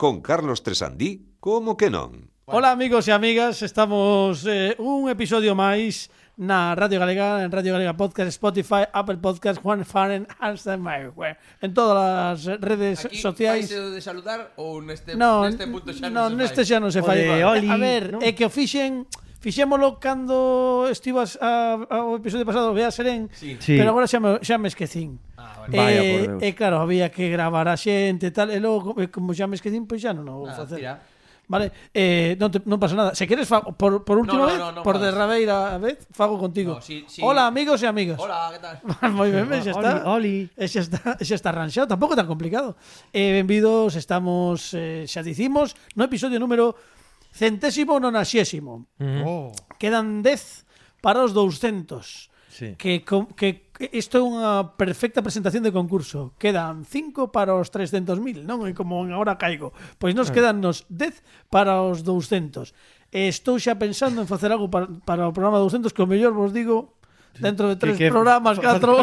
con Carlos Tresandí, como que non? Hola amigos e amigas, estamos eh, un episodio máis na Radio Galega, en Radio Galega Podcast, Spotify, Apple Podcast, Juan Faren, Einstein, Mayware, en todas as redes Aquí sociais. Aquí de saludar ou neste, no, neste punto xa non, non se neste fai? xa non se fai. A ver, no. é que o fixen Fixémolo cando estivas a, a, o episodio pasado Bea Serén, sí. sí. pero agora xa me, xa me esquecín. Ah, vale. Eh, Vaya, eh, por Deus. e claro, había que gravar a xente e tal, e logo como xa me esquecín, pois xa non o vou Nada, facer. Tira. Vale, eh, non, te, non pasa nada. Se queres, fa, por, por última no, no, vez, no, no, por derradeira vez, fago contigo. No, sí, sí. Hola, amigos e amigas. Hola, que tal? Moi ben, ben, xa está. Oli, oli. Eh, xa está, xa está arranxado, tampouco tan complicado. Eh, benvidos, estamos, eh, xa dicimos, no episodio número centésimo nonaxésimo. Mm. Mm-hmm. Oh. Quedan 10 para os 200. Sí. Que, que, que isto é unha perfecta presentación de concurso. Quedan 5 para os 300.000, non? E como agora caigo. Pois nos eh. quedan nos 10 para os 200. E estou xa pensando en facer algo para, para o programa 200 que o mellor vos digo dentro de tres que, que, programas, catro.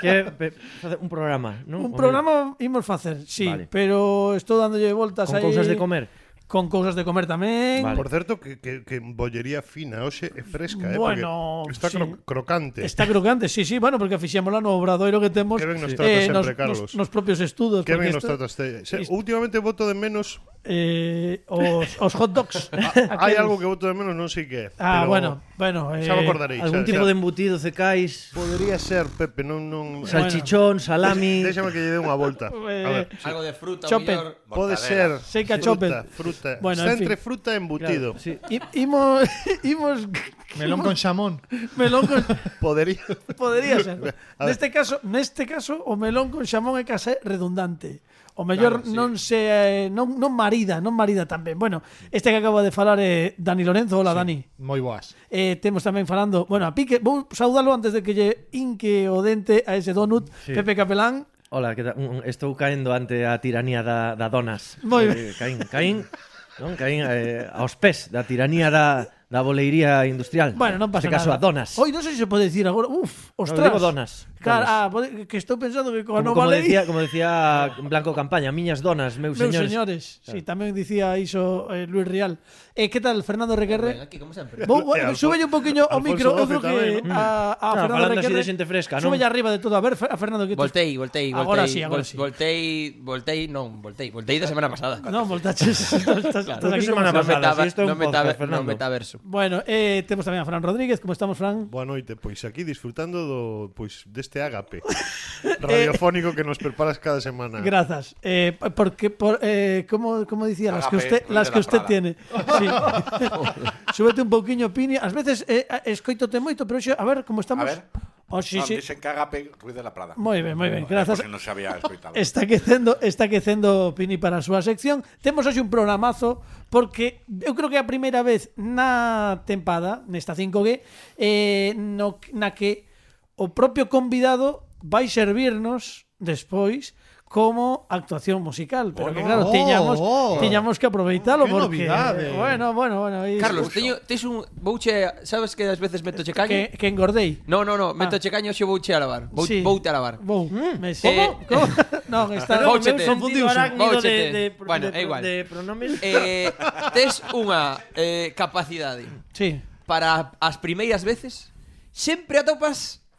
Que, que, un programa, non? Un programa imos facer, sí, vale. pero estou dándolle voltas Con aí. Con cousas de comer con cousas de comer tamén. Vale. Por certo, que, que, que bollería fina, hoxe é fresca, eh? Bueno, porque está sí. cro crocante. Está crocante, sí, sí, bueno, porque fixémola no obradoiro que temos. Que ben nos trata eh, sempre, nos, Carlos. Nos, nos propios estudos. Que ben nos este... trataste. Se, últimamente voto de menos eh, os, os hot dogs. Ah, hai algo que voto de menos, non sei que é. Ah, pero bueno, bueno. Eh, xa me acordarei. Algún xa, tipo xa. de embutido cecais. Podería ser, Pepe, non... non... Eh, Salchichón, salami... Déxame que lle dé unha volta. a ver, sí. Algo de fruta, chope. mellor. Pode ser. Seca que chope. Fruta, fruta. Bueno, Está en entre fin. fruta e embutido. Claro, sí. I, imos, imos Melón con xamón. Melón con Podería. Podería ser. Neste caso, neste caso o melón con xamón é case redundante. O mellor claro, sí. non se eh, non non marida, non marida tamén. Bueno, este que acabo de falar é eh, Dani Lorenzo, hola sí, Dani. Moi boas. Eh, temos tamén falando, bueno, a Pique, vou saudalo antes de que lle inque o dente a ese donut sí. Pepe Capelán. Hola, que tal? un, estou caendo ante a tiranía da, da donas. Moi eh, ben. Caín, caín, non, caín eh, aos pés da tiranía da, La bolería industrial. Bueno, no pasa este nada. caso a donas. Hoy no sé si se puede decir ahora. Uf, ostras. No, digo donas. Claro, ah, que estou pensando que coa como, nova como lei... Decía, como decía Blanco Campaña, miñas donas, meus, meus señores. señores. Claro. Sí, tamén dicía iso eh, Luis Rial. Eh, que tal, Fernando Requerre? Ben, aquí, como sempre. Bo, bo, súbelle un poquinho o micro, eu creo que tamén, a, a ah, Fernando Requerre... de xente fresca, non? Súbelle arriba de todo, a ver, a Fernando, que Voltei, voltei, voltei. Agora sí, agora sí. Voltei, voltei, non, voltei, voltei da semana pasada. Non, voltaches. estás, claro, estás semana pasada, si isto é un podcast, Fernando. Non metaverso. Bueno, eh, temos tamén a Fran Rodríguez, como estamos, Fran? Boa noite, pois aquí disfrutando do pois deste este ágape eh, radiofónico que nos preparas cada semana. Grazas. Eh, porque, por, eh, como, como dicía, las que usted, las que usted tiene. Sí. Súbete un pouquiño, Pini. As veces eh, escoitote moito, pero xo, a ver como estamos... A ver. Oh, sí, no, sí. Dicen que Agape Ruiz de la Prada. Moi ben, moi ben, grazas. Porque non sabía escoitado. Está quecendo, está quecendo Pini para a súa sección. Temos hoxe un programazo porque eu creo que é a primeira vez na tempada, nesta 5G, eh, no, na que o propio convidado vai servirnos despois como actuación musical, pero oh, que claro, oh, tiñamos, oh, tiñamos que aproveitalo porque novidade. bueno, bueno, bueno, aí Carlos, teño tes un vouche, sabes que ás veces meto che caño? Que, que engordei. No, no, no, meto ah. che caño xe vouche a lavar. Vou, sí. voute a lavar. Vou. Mm. Me sé. Eh, como? no, está vouchete. Confundiu de, de, bueno, de, é igual. de pronomes. Eh, tes unha eh, capacidade. Sí. Para as primeiras veces sempre atopas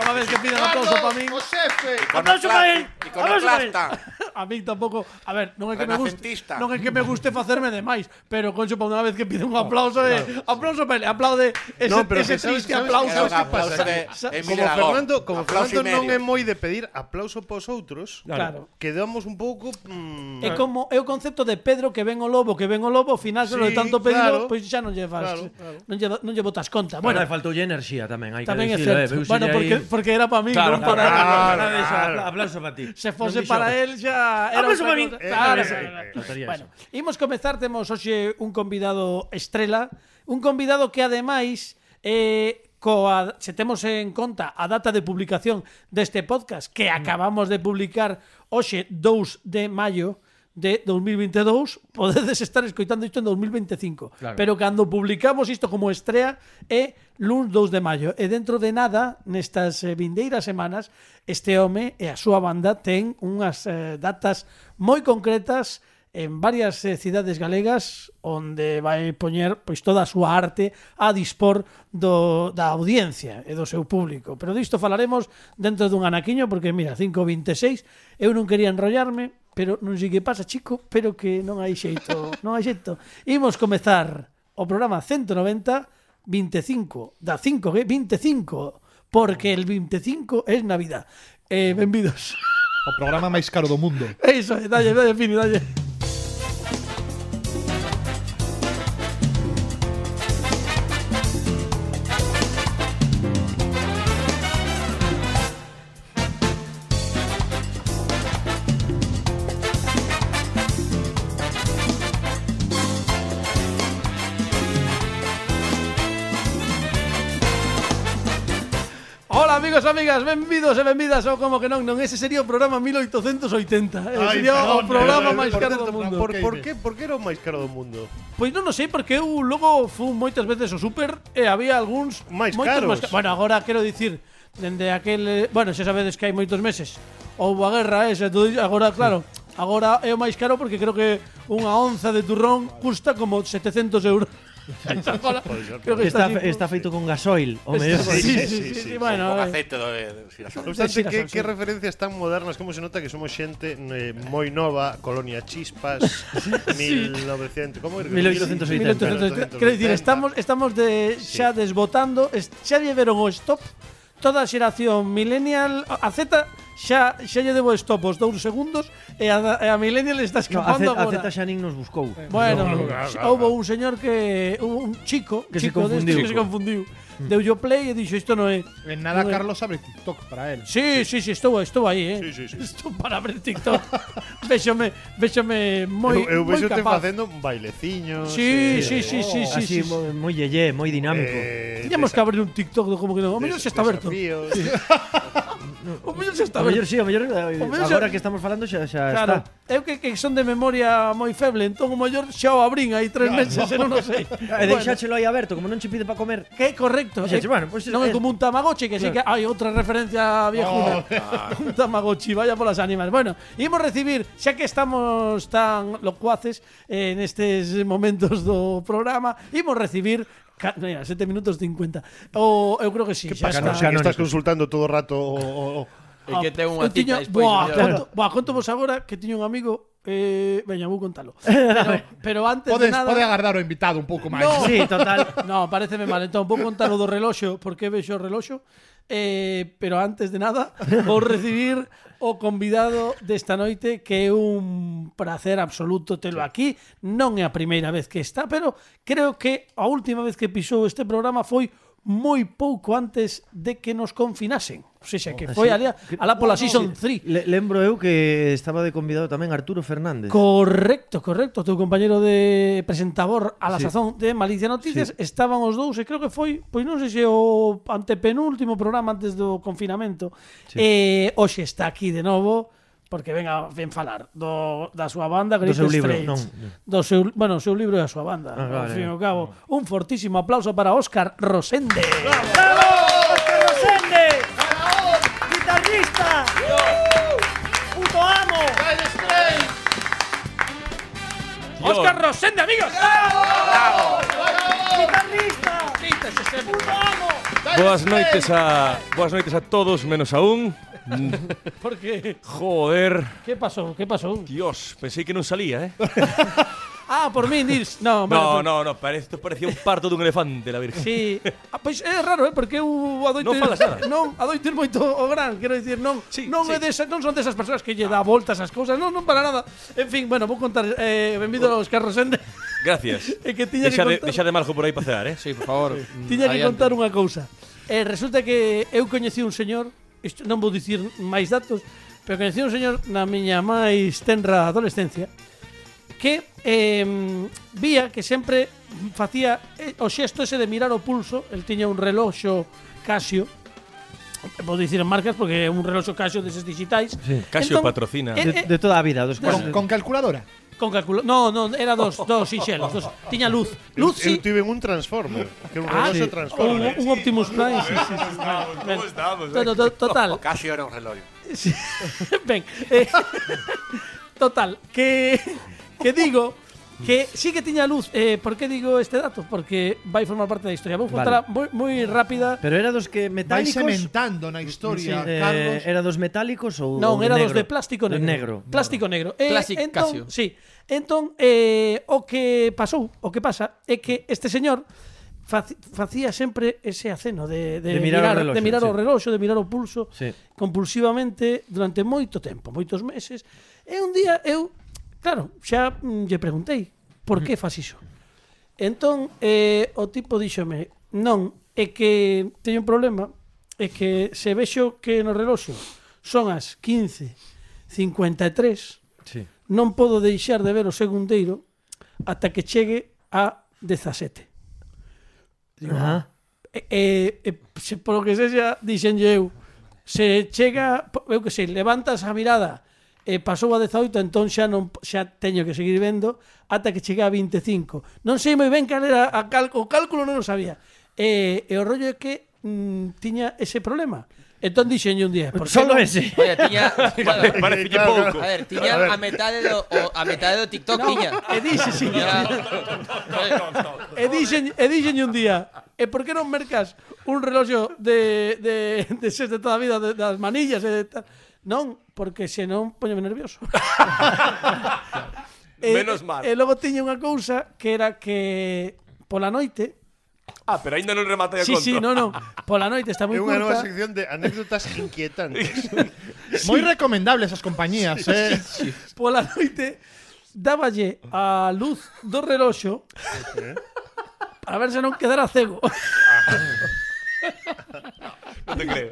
Toda vez que piden aplauso para min. O xefe. Aplauso para él. Aplauso para él. A min tampouco, a ver, non é que me guste, non é que me guste facerme de máis, pero concho para unha vez que pide un oh, aplauso, eh, claro, eh, aplauso para él, aplaude ese, no, pero ese triste aplauso. Que pasa? De, de como Fernando, como Fernando non é moi de pedir aplauso pos outros, claro. quedamos un pouco mmm, É eh. como é o concepto de Pedro que ven o lobo, que ven o lobo, ao final sí, de tanto pedido, claro, pois pues xa non lle fas, claro, claro. non lle non lle botas conta. Bueno, bueno faltoulle enerxía tamén, hai que dicilo, eh, bueno, porque porque era para min, claro, non para claro, claro, claro, claro. Aplauso para ti. Se fose para el xa era Aplauso para min. Claro, bueno, imos comezar temos hoxe un convidado estrela, un convidado que ademais eh, coa, se temos en conta a data de publicación deste podcast que mm. acabamos de publicar hoxe 2 de maio, de 2022 podedes estar escoitando isto en 2025 claro. pero cando publicamos isto como estrea é luns 2 de maio e dentro de nada nestas eh, vindeiras semanas este home e a súa banda ten unhas eh, datas moi concretas en varias eh, cidades galegas onde vai poñer pois toda a súa arte a dispor do, da audiencia e do seu público. Pero disto falaremos dentro dun anaquiño porque mira, 5.26, eu non quería enrollarme, pero non sei que pasa, chico, pero que non hai xeito, non hai xeito. Imos comezar o programa 190 25 da 5G 25 porque el 25 é Navidad. Eh, benvidos. O programa máis caro do mundo. Eso, dalle, dalle, Fini, dalle. amigas, benvidos e benvidas ao Como que non, non ese sería o programa 1880. Ai, sería perdón, o programa máis caro do mundo. Por, por, que, por que era o máis caro do mundo? Pois non o sei, porque eu logo fui moitas veces ao super e había algúns máis caros. Máis, bueno, agora quero dicir, dende aquel, bueno, xa sabedes que hai moitos meses, houve a guerra esa, todo, agora claro, agora é o máis caro porque creo que unha onza de turrón custa como 700 euros. Creo que está, está, está feito con gasoil, o mellor. Sí, sí, sí, sí, sí, sí, sí, bueno, con aceite do girasol. Non sei que, que referencias tan modernas, como se nota que somos xente eh, moi nova, Colonia Chispas, 1900, como 1880. 1880. Quero dicir, estamos estamos de xa desbotando, xa lle veron o stop toda a xeración millennial, a Z xa, xa lle debo stop os dous segundos e a, e a Millennial está escapando no, a, Z, agora. A Z xa nin nos buscou. Bueno, no, no, houve un señor que... Un, chico, que chico se confundiu. Que se confundiu. Mm. Deu yo play e dixo isto non é. En nada no Carlos abre TikTok para él. Sí, sí, sí, estou, estou aí, eh. Sí, sí, sí. Estou para abrir TikTok. véxome, véxome moi Eu, eu vexo te facendo un baileciño. Sí, eh, sí, sí, sí, sí, así, sí, moi yeye, moi dinámico. Eh, Tiñamos que abrir un TikTok do como que non. O mellor xa está aberto. Sí. O mellor xa está. O mellor si, sí, o mellor, eh, o mellor agora xa... que estamos falando xa xa claro, está. Eu que, que son de memoria moi feble, entón o mellor xa o abrín aí tres claro. meses, non o sei. E deixáchelo aí aberto, como non che pide para comer. Que é correcto. Xa, eh. bueno, pues, non é eh, como un Tamagotchi, que claro. sí que hai outra referencia viejuna. Oh. un Tamagotchi, vaya polas ánimas. Bueno, imos recibir, xa que estamos tan locuaces eh, nestes momentos do programa, imos recibir Mira, 7 minutos 50. O, eu creo que sí, que xa está. que estás consultando todo o rato o, o, o E que ten unha ah, cita tiño, despois. Boa, conto, buah, conto vos agora que tiño un amigo Eh, veña, vou contalo. Pero, pero antes Podes, de nada... Pode agardar o invitado un pouco máis. No. Sí, total. no, pareceme mal. Entón, vou contalo do reloxo, porque vexo o reloxo. Eh, pero antes de nada, vou recibir o convidado desta noite que é un placer absoluto telo aquí. Non é a primeira vez que está, pero creo que a última vez que pisou este programa foi moi pouco antes de que nos confinasen sea, que foi ali, alá pola Season 3 le, Lembro eu que estaba de convidado tamén Arturo Fernández Correcto, correcto Teu compañero de presentador A la sí. sazón de Malicia Noticias sí. Estaban os dous e creo que foi Pois non sei se o antepenúltimo programa Antes do confinamento sí. E eh, hoxe está aquí de novo porque venga ven falar do, da súa banda Great do seu libro, Straits, non, do seu, bueno, o seu libro e a súa banda. Ah, vale, ao fin e ao cabo, no. un fortísimo aplauso para Óscar Rosende. ¡Bravo! ¡Bravo! Oscar Rosende, amigos. ¡Bravo! ¡Guitarrista! Boas noites a boas noites a todos menos a un. ¿Por qué? Joder. ¿Qué pasó? ¿Qué pasó? Dios, pensé que no salía, ¿eh? Ah, por min dis. No, hombre, no, no, no, parece, isto parecía un parto dun elefante, la virgen. Sí. Ah, pois é raro, eh, porque eu adoito Non falas nada. Non, adoito ir moito o gran, quero dicir, non sí, non sí. é desa, non son desas persoas que lle dá voltas ás cousas, non, non para nada. En fin, bueno, vou contar eh benvido oh. aos carros en Gracias. e que tiña deixa que contar. De, deixa de marjo por aí para eh? Sí, por favor. tiña que adiante. contar unha cousa. Eh, resulta que eu coñecí un señor, isto non vou dicir máis datos, pero coñecí un señor na miña máis tenra adolescencia que eh, vía que sempre facía eh, o xesto ese de mirar o pulso, el tiña un reloxo Casio, vou dicir en marcas porque é un reloxo Casio deses digitais. Sí. Casio entón, patrocina eh, de, eh, de toda a vida, dos con, con calculadora. Con calculo. No, no, era dos, dos sinxelos, dos. Tiña luz. Luz eu, Sí. tive un Transformer, que era un ah, reloxo sí. Transformer. Un, un Optimus Prime, sí, sí, sí. Como? To, to, total. O Casio era un reloxo. Sí. ben. Eh, total, que que digo que sí que tiña luz. Eh, por que digo este dato? Porque vai formar parte da historia. Vou contar vale. moi, moi rápida. Pero era dos que Vai metálicos... sementando na historia, eh, Carlos. era dos metálicos ou Non, ou era negro? dos de plástico negro. negro. Plástico negro. Eh, Plastic entón, Casio. sí. Entón, eh, o que pasou, o que pasa, é que este señor faci- facía sempre ese aceno de, de, De mirar o reloxo, de mirar o sí. reloxo, de mirar o pulso Sí. compulsivamente durante moito tempo, moitos meses. E un día eu Claro, xa mm, lle preguntei por que fas iso. Entón, eh, o tipo díxome, non, é que teño un problema, é que se vexo que no reloxo son as 15.53, sí. non podo deixar de ver o segundeiro ata que chegue a 17. Digo, eh, e, e, e, se polo que sexa, dixenlle eu, se chega, eu que sei, levantas a mirada e pasou a 18, entón xa non xa teño que seguir vendo ata que chegue a 25. Non sei moi ben cal era a cal, o cálculo non o sabía. E, e o rollo é que mm, tiña ese problema. Entón dixenlle un día, por solo non? ese. Oye, tiña, vale, parece pouco. A ver, tiña a, metade do o, a metade do TikTok no, tiña. E dixe si. e dixen e dixenlle un día, e por que non mercas un reloxo de de de sete toda a vida de, das manillas e de tal? Non, porque senón poñome nervioso. e, Menos mal. E, logo tiña unha cousa que era que pola noite Ah, pero aínda non rematei a sí, conto. Sí, sí, no, no. Pola noite está moi curta. É unha nova sección de anécdotas inquietantes. sí. Moi recomendables as compañías, sí, eh. Sí, sí. Pola noite dáballe a luz do reloxo para ver se non quedara cego. Ah. Non te creo.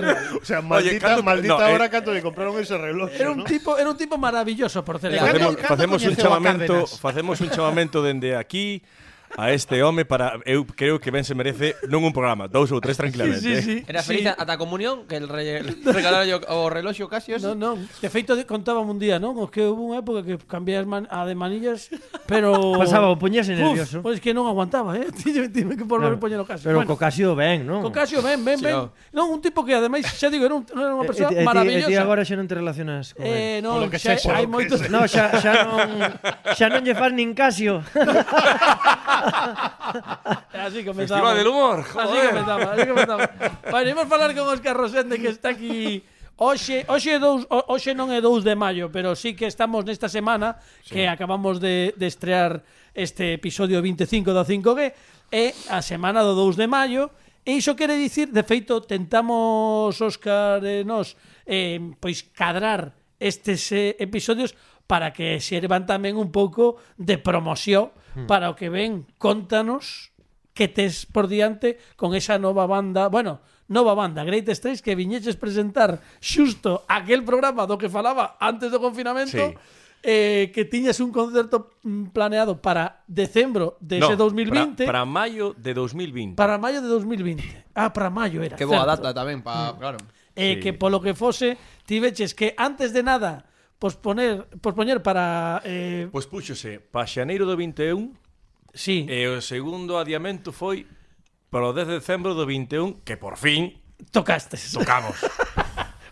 Real O sea, maldita, cando- maldita no, eh, hora canto le compraron ese reloj, Era un ¿no? tipo, era un tipo maravilloso, por. Facemos, Cando- facemos cando un coñeceu a chamamento, Cárdenas? facemos un chamamento dende aquí a este home para eu creo que ben se merece non un programa, dous ou tres tranquilamente. Sí, sí, eh. sí. Era feliz sí. ata a comunión que el re, regalaron o reloxo Casio. Non, non. De feito contábamos un día, non? Os que houve unha época que cambié man, a de manillas, pero pasaba, o poñese nervioso. Pois pues que non aguantaba, eh. Tive, tive que volver claro. poñer o Casio. Pero bueno, co Casio ben, non? Co Casio ben, ben, ben. Sí, non, un tipo que ademais xa digo era, un, era unha persoa e, e, maravillosa. E ti agora xa non te relacionas con eh, non, con que xa, xa, hai moitos. no, xa xa non xa non lle fan nin Casio. así comenzamos. Festival del humor, joder. Así comenzamos, así comenzamos. Bueno, imos falar con Óscar Rosende que está aquí Oxe, oxe, dous, oxe non é 2 de maio, pero sí que estamos nesta semana sí. que acabamos de, de estrear este episodio 25 da 5G e a semana do 2 de maio e iso quere dicir, de feito, tentamos Óscar e eh, nos eh, pois cadrar estes eh, episodios para que sirvan tamén un pouco de promoción para o que ven. Contanos que tes por diante con esa nova banda, bueno, nova banda, Great Straits, que viñeches presentar xusto aquel programa do que falaba antes do confinamento, sí. eh, que tiñas un concerto mm, planeado para decembro de no, 2020. Para, para maio de 2020. Para maio de 2020. Ah, para maio era. Que boa certo. data tamén, pa, hmm. claro. Eh, sí. Que polo que fose, tiveches que antes de nada posponer, pospoñer para... Eh... Pois púxose pa xaneiro do 21 sí. e o segundo adiamento foi para o 10 de decembro do 21 que por fin tocastes. Tocamos.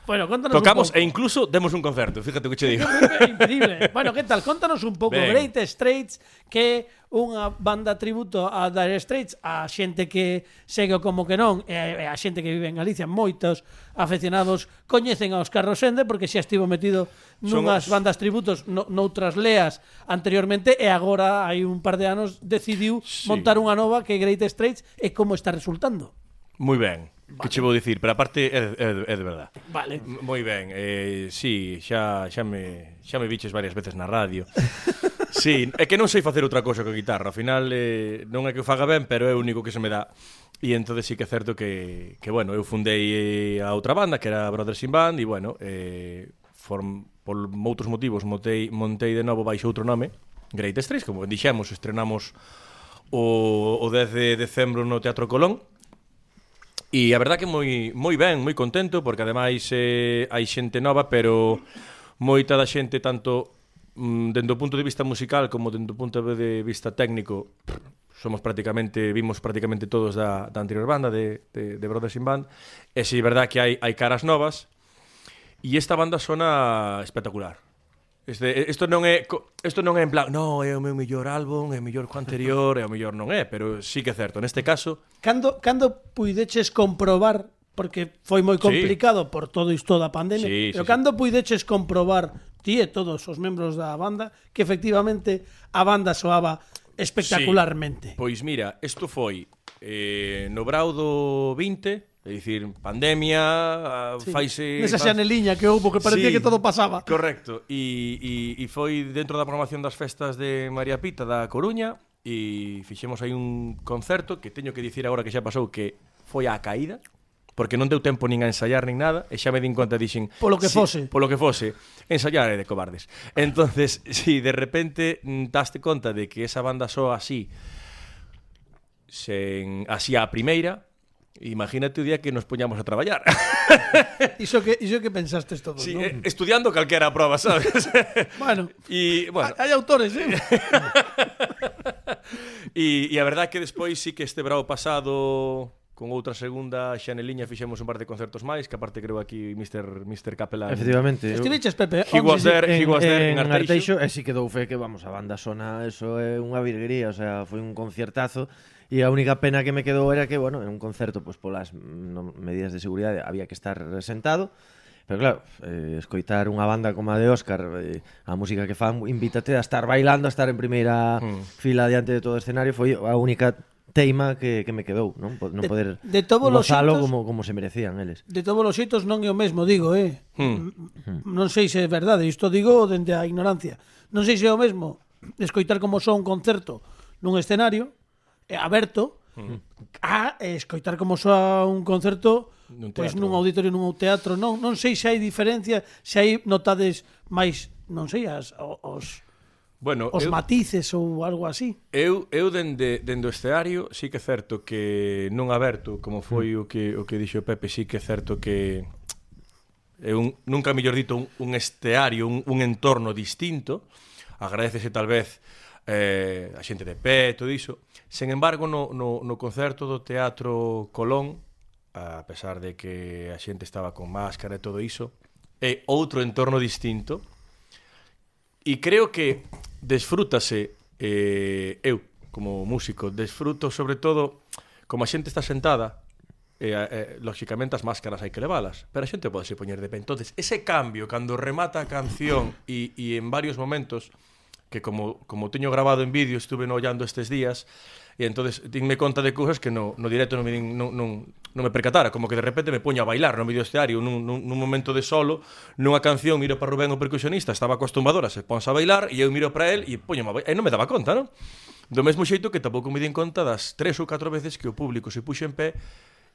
Bueno, contanos Tocamos un pouco. e incluso demos un concerto, fíjate o que che digo. Increíble. bueno, que tal? Contanos un pouco Great Straits, que unha banda tributo a Dire Straits, a xente que segue como que non, e a xente que vive en Galicia, moitos afeccionados coñecen a Óscar Rosende porque xa estivo metido nunhas os... bandas tributos no, noutras leas anteriormente e agora hai un par de anos decidiu sí. montar unha nova que é Great Straits e como está resultando. Moi ben. Vale. Que che vou dicir, pero aparte é, é, é de verdad. Vale. Moi ben. Eh, si, sí, xa xa me xa me biches varias veces na radio. Sí, é que non sei facer outra cousa que a guitarra. Ao final eh, non é que o faga ben, pero é o único que se me dá. E entón sí que é certo que, que bueno, eu fundei eh, a outra banda, que era Brothers in Band, e bueno, eh, form, por outros motivos montei, montei de novo baixo outro nome, Great Straits, como dixemos, estrenamos o, o 10 de decembro no Teatro Colón, E a verdad que moi moi ben, moi contento porque ademais eh, hai xente nova, pero moita da xente tanto mm, dentro do punto de vista musical como dentro do punto de vista técnico somos prácticamente vimos prácticamente todos da, da anterior banda de, de, de Brothers in Band. E si sí, verdad que hai, hai caras novas. E esta banda sona espectacular. Este, isto non é isto non é en plan, no, é o meu mellor álbum, é mellor co anterior, é o mellor non é, pero sí que é certo, neste caso. Cando cando puideches comprobar porque foi moi complicado sí. por todo isto da pandemia, sí, pero sí, cando sí. puideches comprobar ti e todos os membros da banda que efectivamente a banda soaba espectacularmente. Sí. Pois mira, isto foi eh, no brau do 20 É dicir, pandemia, sí. faise... Nesa xaneliña que houbo, que parecía sí, que todo pasaba. Correcto. E, e, e foi dentro da programación das festas de María Pita da Coruña e fixemos aí un concerto que teño que dicir agora que xa pasou que foi a caída porque non deu tempo nin a ensaiar nin nada e xa me din conta dixen polo que si, fose polo que fose ensaiar é de cobardes entonces si de repente mm, daste conta de que esa banda soa así sen así a primeira Imagínate o día que nos poñamos a traballar. Iso que iso que pensastes todo, sí, non? Eh, estudiando calquera prova, sabes? bueno. E bueno, hai autores, eh. E e a verdade que despois sí que este brao pasado con outra segunda xaneliña fixemos un par de concertos máis, que aparte creo aquí Mr. Mr. Capelán. Efectivamente. Estiveches, Pepe. He was there, he was there en, en, Arteixo. Arteixo. E si quedou fe que vamos, a banda sona, eso é unha virguería, o sea, foi un concertazo. E a única pena que me quedou era que, bueno, en un concerto, pois polas no, medidas de seguridade había que estar sentado, Pero claro, eh, escoitar unha banda como a de Óscar, eh, a música que fan, invítate a estar bailando, a estar en primeira mm. fila diante de todo o escenario, foi a única teima que, que me quedou, non, non de, poder de, de todos os xitos, como, como se merecían eles. De todos os xitos non é o mesmo, digo, eh. Hmm. hmm. Non sei se é verdade, isto digo dende a ignorancia. Non sei se é o mesmo escoitar como son un concerto nun escenario Eh, aberto a eh, escoitar como soa un concerto nun pois, teatro. pois nun auditorio, nun teatro, non, non sei se hai diferencia, se hai notades máis, non sei, as os Bueno, os eu, matices ou algo así. Eu eu dende dende o escenario sí que é certo que non aberto, como foi mm. o que o que dixo Pepe, sí que é certo que é un nunca mellor dito un, un esteario, un, un entorno distinto. Agradecese tal vez eh, a xente de pé, todo iso. Sen embargo, no, no, no concerto do Teatro Colón, a pesar de que a xente estaba con máscara e todo iso, é outro entorno distinto e creo que desfrútase eh, eu como músico, desfruto sobre todo como a xente está sentada eh, eh, lógicamente as máscaras hai que levalas pero a xente pode se poñer de pé entonces ese cambio cando remata a canción e, e en varios momentos que como, como teño grabado en vídeo, estuve no ollando estes días, e entonces dinme conta de cousas que no, no directo non me, din, non, non, non me percatara, como que de repente me poño a bailar no medio esteario, nun, nun, nun momento de solo, nunha canción miro para Rubén o percusionista, estaba acostumbadora, se ponse a bailar e eu miro para el e poño a bailar, e non me daba conta, non? Do mesmo xeito que tampouco me din conta das tres ou catro veces que o público se puxe en pé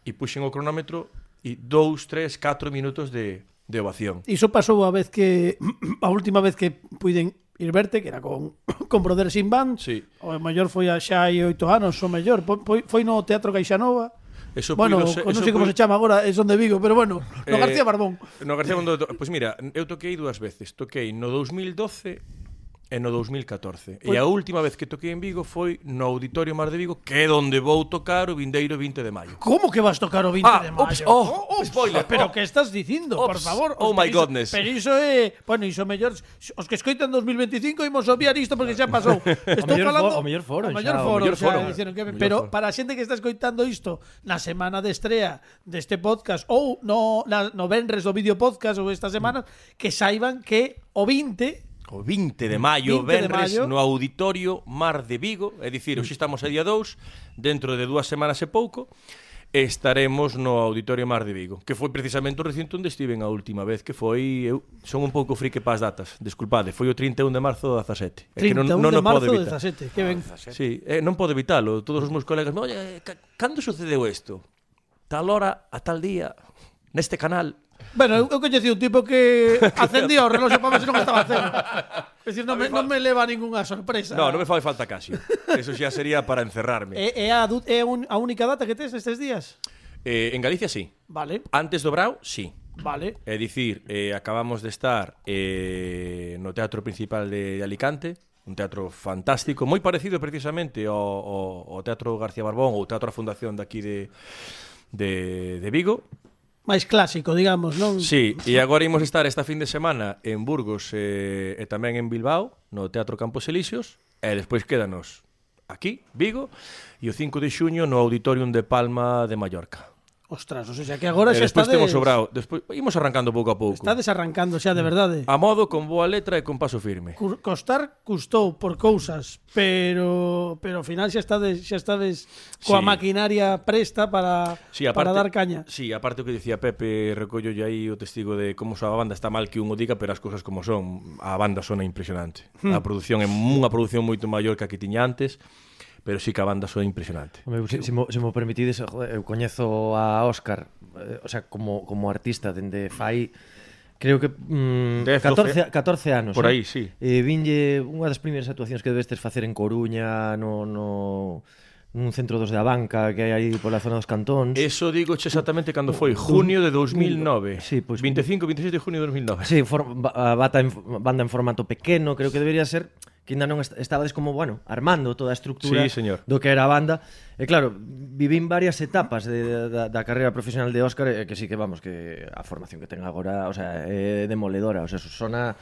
e puxen o cronómetro e dous, tres, catro minutos de, de ovación. Iso pasou a vez que a última vez que puiden ir verte, que era con, con Brother Sin Band. Sí. O maior foi a xa hai oito anos, o mellor. Foi no Teatro Caixanova. Eso bueno, puido ser, non sei como puido... se chama agora, é son de Vigo, pero bueno, no eh, García Barbón. No García Barbón, pois pues mira, eu toquei dúas veces. Toquei no 2012 e no 2014. Pois... E a última vez que toquei en Vigo foi no Auditorio Mar de Vigo, que é onde vou tocar o vindeiro 20 de maio. Como que vas tocar o 20 ah, de maio? Ups, oh, oh, spoiler. Pero oh, que estás dicindo, ups, por favor? Oh my iso, godness. Pero iso é, eh, bueno, iso mellor os que escoitan 2025 imos obviar isto porque xa pasou. Estou o falando o mellor foro, o mellor foro, o mellor foro, xa, dicieron que, pero foro. para a xente que está escoitando isto na semana de estrea deste podcast ou no na, no venres do vídeo podcast ou esta semana mm. que saiban que o 20 o 20 de maio, 20 Benres, maio. no Auditorio Mar de Vigo, é dicir, hoxe estamos a día 2, dentro de dúas semanas e pouco, estaremos no Auditorio Mar de Vigo, que foi precisamente o recinto onde estiven a última vez, que foi, eu son un pouco frique para as datas, desculpade, foi o 31 de marzo do 17. 31 é que non, non de marzo de 17, que ben. Sí, eh, non podo evitalo, todos os meus colegas, oye, cando sucedeu isto? Tal hora, a tal día, neste canal. Bueno, eu, eu coñecí un tipo que acendía o reloxo para ver se non estaba cero. Es decir, non me, non me leva ninguna sorpresa. No, non me fai falta casi. Eso xa sería para encerrarme. É, é, a, du- é un, a única data que tes estes días? Eh, en Galicia sí. Vale, Antes do Brau, sí. vale. É dicir, eh, acabamos de estar eh, no Teatro Principal de Alicante, un teatro fantástico, moi parecido precisamente ao, ao, ao Teatro García Barbón ou Teatro da Fundación daqui de, de, de Vigo, máis clásico, digamos, non? Sí, e agora imos estar esta fin de semana en Burgos eh, e tamén en Bilbao, no Teatro Campos Elíseos, e despois quédanos aquí, Vigo, e o 5 de xuño no Auditorium de Palma de Mallorca. Ostras, o sea, que agora eh, xa estádes... estades... temos sobrado. Despois imos arrancando pouco a pouco. Estades arrancando xa de verdade. A modo con boa letra e con paso firme. Cur costar custou por cousas, pero pero ao final xa estades xa estades coa sí. maquinaria presta para sí, aparte, para dar caña. Sí, aparte o que dicía Pepe, recollo aí o testigo de como xa a banda está mal que un o diga, pero as cousas como son, a banda sona impresionante. Hmm. A produción é unha produción moito maior que a que tiña antes pero sí que a banda soa impresionante. Home, se, se, mo, se mo permitides, eh, eu coñezo a Óscar, eh, o sea, como, como artista dende fai creo que mm, 14, 12, 14 anos. Por eh. aí, eh? sí. Eh, vinlle unha das primeiras actuacións que debestes facer en Coruña, no, no nun centro dos de banca que hai aí pola zona dos cantóns. Eso digo exactamente cando foi, junio de 2009. Sí, pois, 25, 26 de junio de 2009. Sí, for, bata en, banda en formato pequeno, creo que debería ser que ainda non est estabades como, bueno, armando toda a estructura sí, señor. do que era a banda. E claro, vivín varias etapas de, da, da carreira profesional de Óscar e que sí que vamos, que a formación que ten agora, o sea, é demoledora, o sea, sona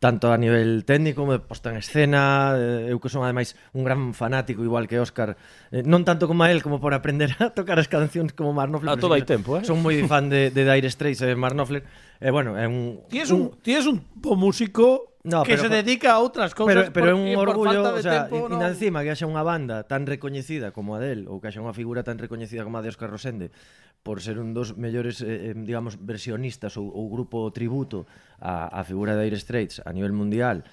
tanto a nivel técnico como de posta en escena, eh, eu que son ademais un gran fanático igual que Óscar, eh, non tanto como a él como por aprender a tocar as cancións como Marnofler. A todo hai tempo, eh? Son moi fan de, de Dire Straits eh, e Marnofler. E bueno, é un... Ti es un, un... Tí es un músico No, que pero, se dedica a outras cousas pero, pero é un orgullo, o sea, tempo, no... encima que haxa unha banda tan recoñecida como a del ou que haxa unha figura tan recoñecida como a de Óscar Rosende por ser un dos mellores eh, eh, digamos versionistas ou, ou grupo tributo a, a figura de Air Straits a nivel mundial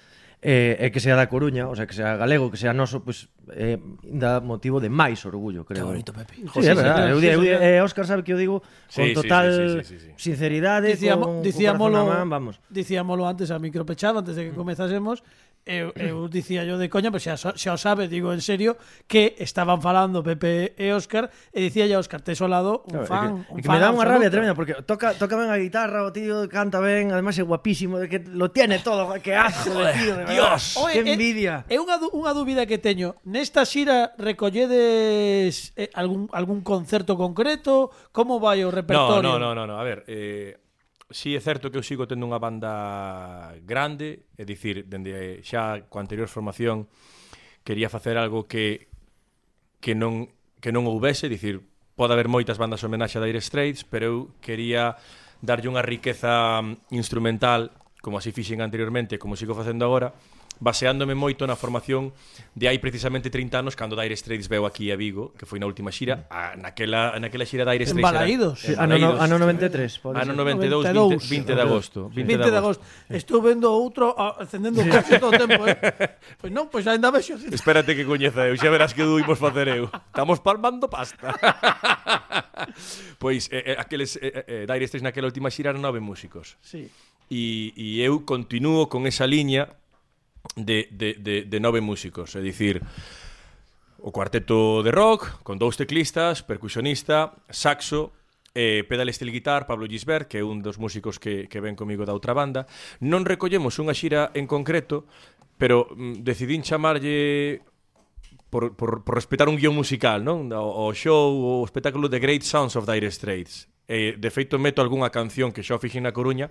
eh, e que sea da Coruña, o sea, que sea galego, que sea noso, pois pues, eh, dá motivo de máis orgullo, creo. Que bonito, Pepe. Sí, sí, é verdade. Sí, sí, eu, eu, eh, Óscar sabe que eu digo con Sí, sí, sí, total sí, sí, sí, sí. sinceridade, Dicíamo- con, dicíamolo, corazón na man, vamos. dicíamolo antes a micropechado, antes de que mm. comezásemos, eu, eu dicía yo de coña, pero xa, xa o sabe, digo en serio, que estaban falando Pepe e Óscar e dicía a Óscar, tes ao lado un fan, claro, que, un que fan me dá unha rabia tremenda porque toca toca ben a guitarra, o tío canta ben, además é guapísimo, de que lo tiene todo, que asco de tío, de Dios, Oye, que eh, envidia. É, é unha unha dúbida que teño. Nesta xira recolledes eh, algún algún concerto concreto? Como vai o repertorio? No, no, no, no, no. a ver, eh si é certo que eu sigo tendo unha banda grande, é dicir, dende xa coa anterior formación quería facer algo que que non que non houbese, dicir, pode haber moitas bandas homenaxe a Dire Straits, pero eu quería darlle unha riqueza mm, instrumental, como así fixen anteriormente, como sigo facendo agora, baseándome moito na formación de hai precisamente 30 anos cando Dire Straits veu aquí a Vigo, que foi na última xira, a, naquela naquela xira Dire Straits. En Balaídos, era, en Balaídos ano, 93, pode ano 92, 92 20, 20 de agosto, 20, 20 de agosto. Estou vendo outro ah, acendendo o coche todo o tempo, eh. Pois non, pois ainda vexo. Espérate que coñeza eu, xa verás que duimos facer eu. Estamos palmando pasta. pois eh, eh, aqueles eh, eh, eh, Dire Straits naquela última xira eran nove músicos. Sí. E, e eu continuo con esa liña de, de, de, de nove músicos, é dicir, o cuarteto de rock, con dous teclistas, percusionista, saxo, eh, pedal steel guitar, Pablo Gisbert, que é un dos músicos que, que ven comigo da outra banda. Non recollemos unha xira en concreto, pero mm, decidín chamarlle por, por, por respetar un guión musical, non? O, o show, o espectáculo The Great Sounds of Dire Straits. Eh, de feito, meto algunha canción que xa fixen na Coruña,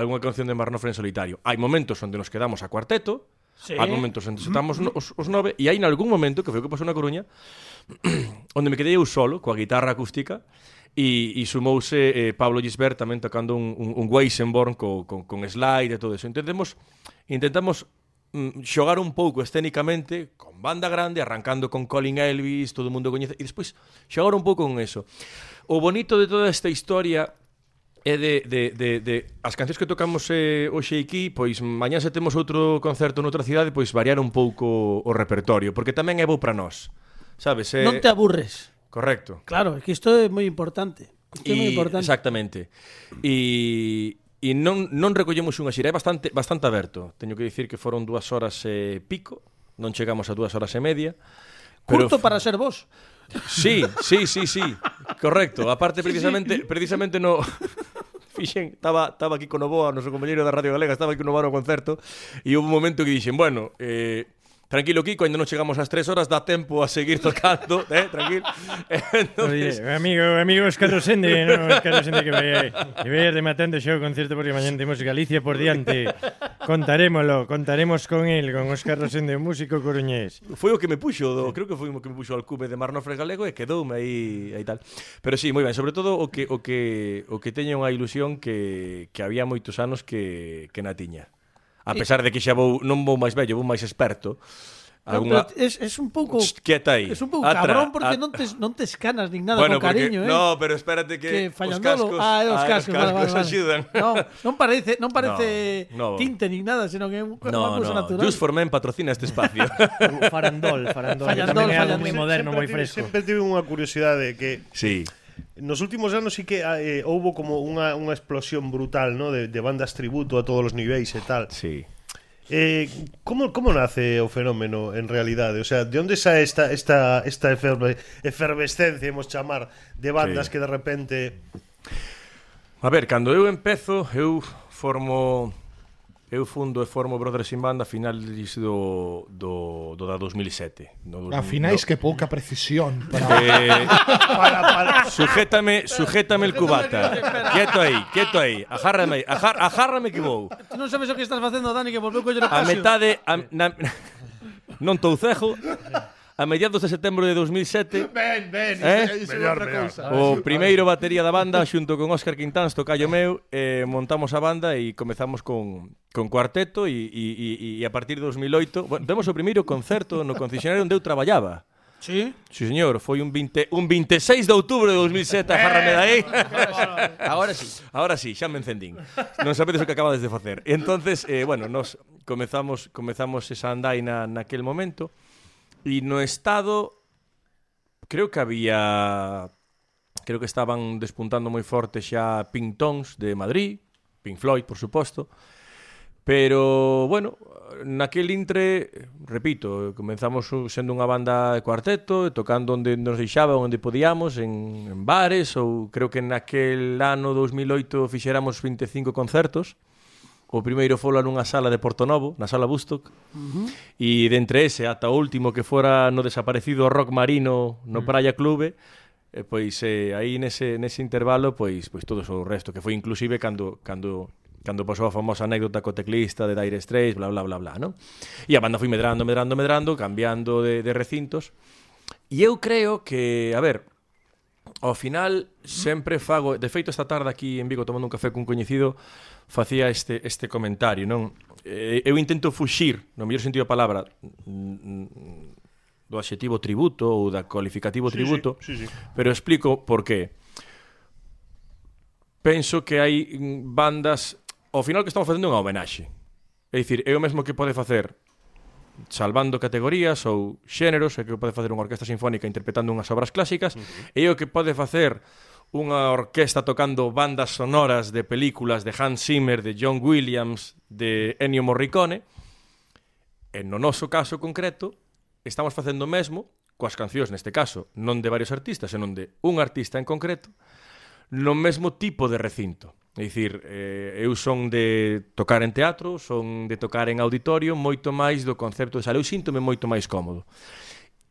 algunha canción de Marnofre en solitario. Hai momentos onde nos quedamos a cuarteto, Sí. Hai momentos onde estamos no, os, os nove e hai nalgún momento, que foi o que pasou na Coruña, onde me quedei eu solo, coa guitarra acústica, e, e sumouse eh, Pablo Gisbert tamén tocando un, un, un Weisenborn co, con, con slide e todo eso. Entendemos, intentamos mm, xogar un pouco escénicamente con banda grande, arrancando con Colin Elvis, todo o mundo coñece, e despois xogar un pouco con eso. O bonito de toda esta historia é de, de, de, de as cancións que tocamos eh, hoxe aquí, pois mañá se temos outro concerto noutra cidade, pois variar un pouco o repertorio, porque tamén é bo para nós. Sabes, eh... Non te aburres. Correcto. Claro, é que isto é moi importante. Isto é moi importante. Exactamente. E e non non recollemos unha xira, é bastante bastante aberto. Teño que dicir que foron dúas horas e eh, pico, non chegamos a dúas horas e media. Pero... Curto para ser vos. Sí, sí, sí, sí. Correcto. Aparte precisamente precisamente no fixen, estaba, estaba aquí con o noso compañeiro da Radio Galega, estaba aquí con o no concerto, e houve un momento que dixen, bueno, eh, Tranquilo, Kiko, ainda non chegamos ás tres horas, dá tempo a seguir tocando, eh? tranquilo. Entonces... Oye, amigo, amigos, cando sende, no, cando sende que vai, que vai rematando xa o concerto porque mañan temos Galicia por diante. Contarémolo, contaremos con el, con Óscar Rosende, un músico coruñés. Foi o que me puxo, do, creo que foi o que me puxo al cube de Marnofre Galego e quedoume aí, aí tal. Pero sí, moi ben, sobre todo o que, o que, o que teña unha ilusión que, que había moitos anos que, que na tiña a pesar de que xa vou non vou máis vello, vou máis experto. Alguna... Es, es un pouco quieta aí. Es un pouco Atra, cabrón porque a... non te, non te escanas nin nada bueno, con cariño, porque, eh. No, pero espérate que, que os cascos, ah, os ah, cascos, ah, os cascos vale, vale, vale. axudan. No, non parece, non parece no, no. tinte nin nada, senón que é no, cousa no. natural. Just for Men patrocina este espacio. farandol, farandol, farandol, farandol, farandol. moi moderno, moi fresco. Sempre tive unha curiosidade que Sí Nos últimos anos sí que eh, eh, houbo como unha, unha explosión brutal ¿no? de, de bandas tributo a todos os niveis e tal. Sí. Eh, como, como nace o fenómeno en realidade? O sea, de onde sae esta, esta, esta eferve, efervescencia, hemos chamar, de bandas sí. que de repente... A ver, cando eu empezo, eu formo... Eu fundo e formo Brothers in Band a finales do, do temporada 2007. No, a finais no. que pouca precisión. Para... Eh, para, para. Sujétame, sujétame el cubata. quieto aí, quieto aí. Agárrame, ajar, agárrame que vou. Non sabes o que estás facendo, Dani, que volveu coller o A metade... A, na, non tou cejo a mediados de setembro de 2007 Ben, ben, eh? iso é Mellor, outra mellor. cousa o primeiro batería da banda xunto con Óscar Quintáns tocallo meu eh, montamos a banda e comezamos con con cuarteto e, e, e, e a partir de 2008 bueno, temos o primeiro concerto no concesionario onde eu traballaba Sí? Si, señor, foi un, 20, un 26 de outubro de 2007 a Jarra Medaí. Eh, Ahora sí. Ahora sí, xa me encendín. Non sabedes o que acabades de facer. E entonces, eh, bueno, nos comezamos comezamos esa andaina naquel momento. E no Estado creo que había creo que estaban despuntando moi forte xa Pintons de Madrid, Pink Floyd, por suposto. Pero, bueno, naquel intre, repito, comenzamos sendo unha banda de cuarteto, tocando onde nos deixaba, onde podíamos, en, en bares, ou creo que naquel ano 2008 fixéramos 25 concertos. O primeiro fola nunha sala de Porto Novo, na sala Bustock, uh -huh. e dentre ese ata o último que fora no desaparecido Rock Marino no uh -huh. Praia Clube, e pois eh, aí nese, nese intervalo pois pois todo o resto que foi inclusive cando cando cando pasou a famosa anécdota co teclista de Dire Straits, bla, bla, bla, bla, ¿no? E a banda foi medrando, medrando, medrando, cambiando de, de recintos. E eu creo que, a ver, ao final mm. sempre fago... De feito, esta tarde aquí en Vigo tomando un café cun coñecido, facía este, este comentario, non? Eh, eu intento fuxir, no mellor sentido da palabra, mm, do adxetivo tributo ou da cualificativo sí, tributo, sí, sí, sí. pero explico por qué. Penso que hai bandas... Ao final que estamos facendo unha homenaxe. É dicir, é o mesmo que pode facer salvando categorías ou xéneros, é que pode facer unha orquesta sinfónica interpretando unhas obras clásicas, uh -huh. e é o que pode facer unha orquesta tocando bandas sonoras de películas de Hans Zimmer, de John Williams, de Ennio Morricone. E no noso caso concreto, estamos facendo o mesmo coas cancións neste caso, non de varios artistas, senón de un artista en concreto, no mesmo tipo de recinto. É dicir, eh, eu son de tocar en teatro, son de tocar en auditorio, moito máis do concepto de sala. Eu síntome moito máis cómodo.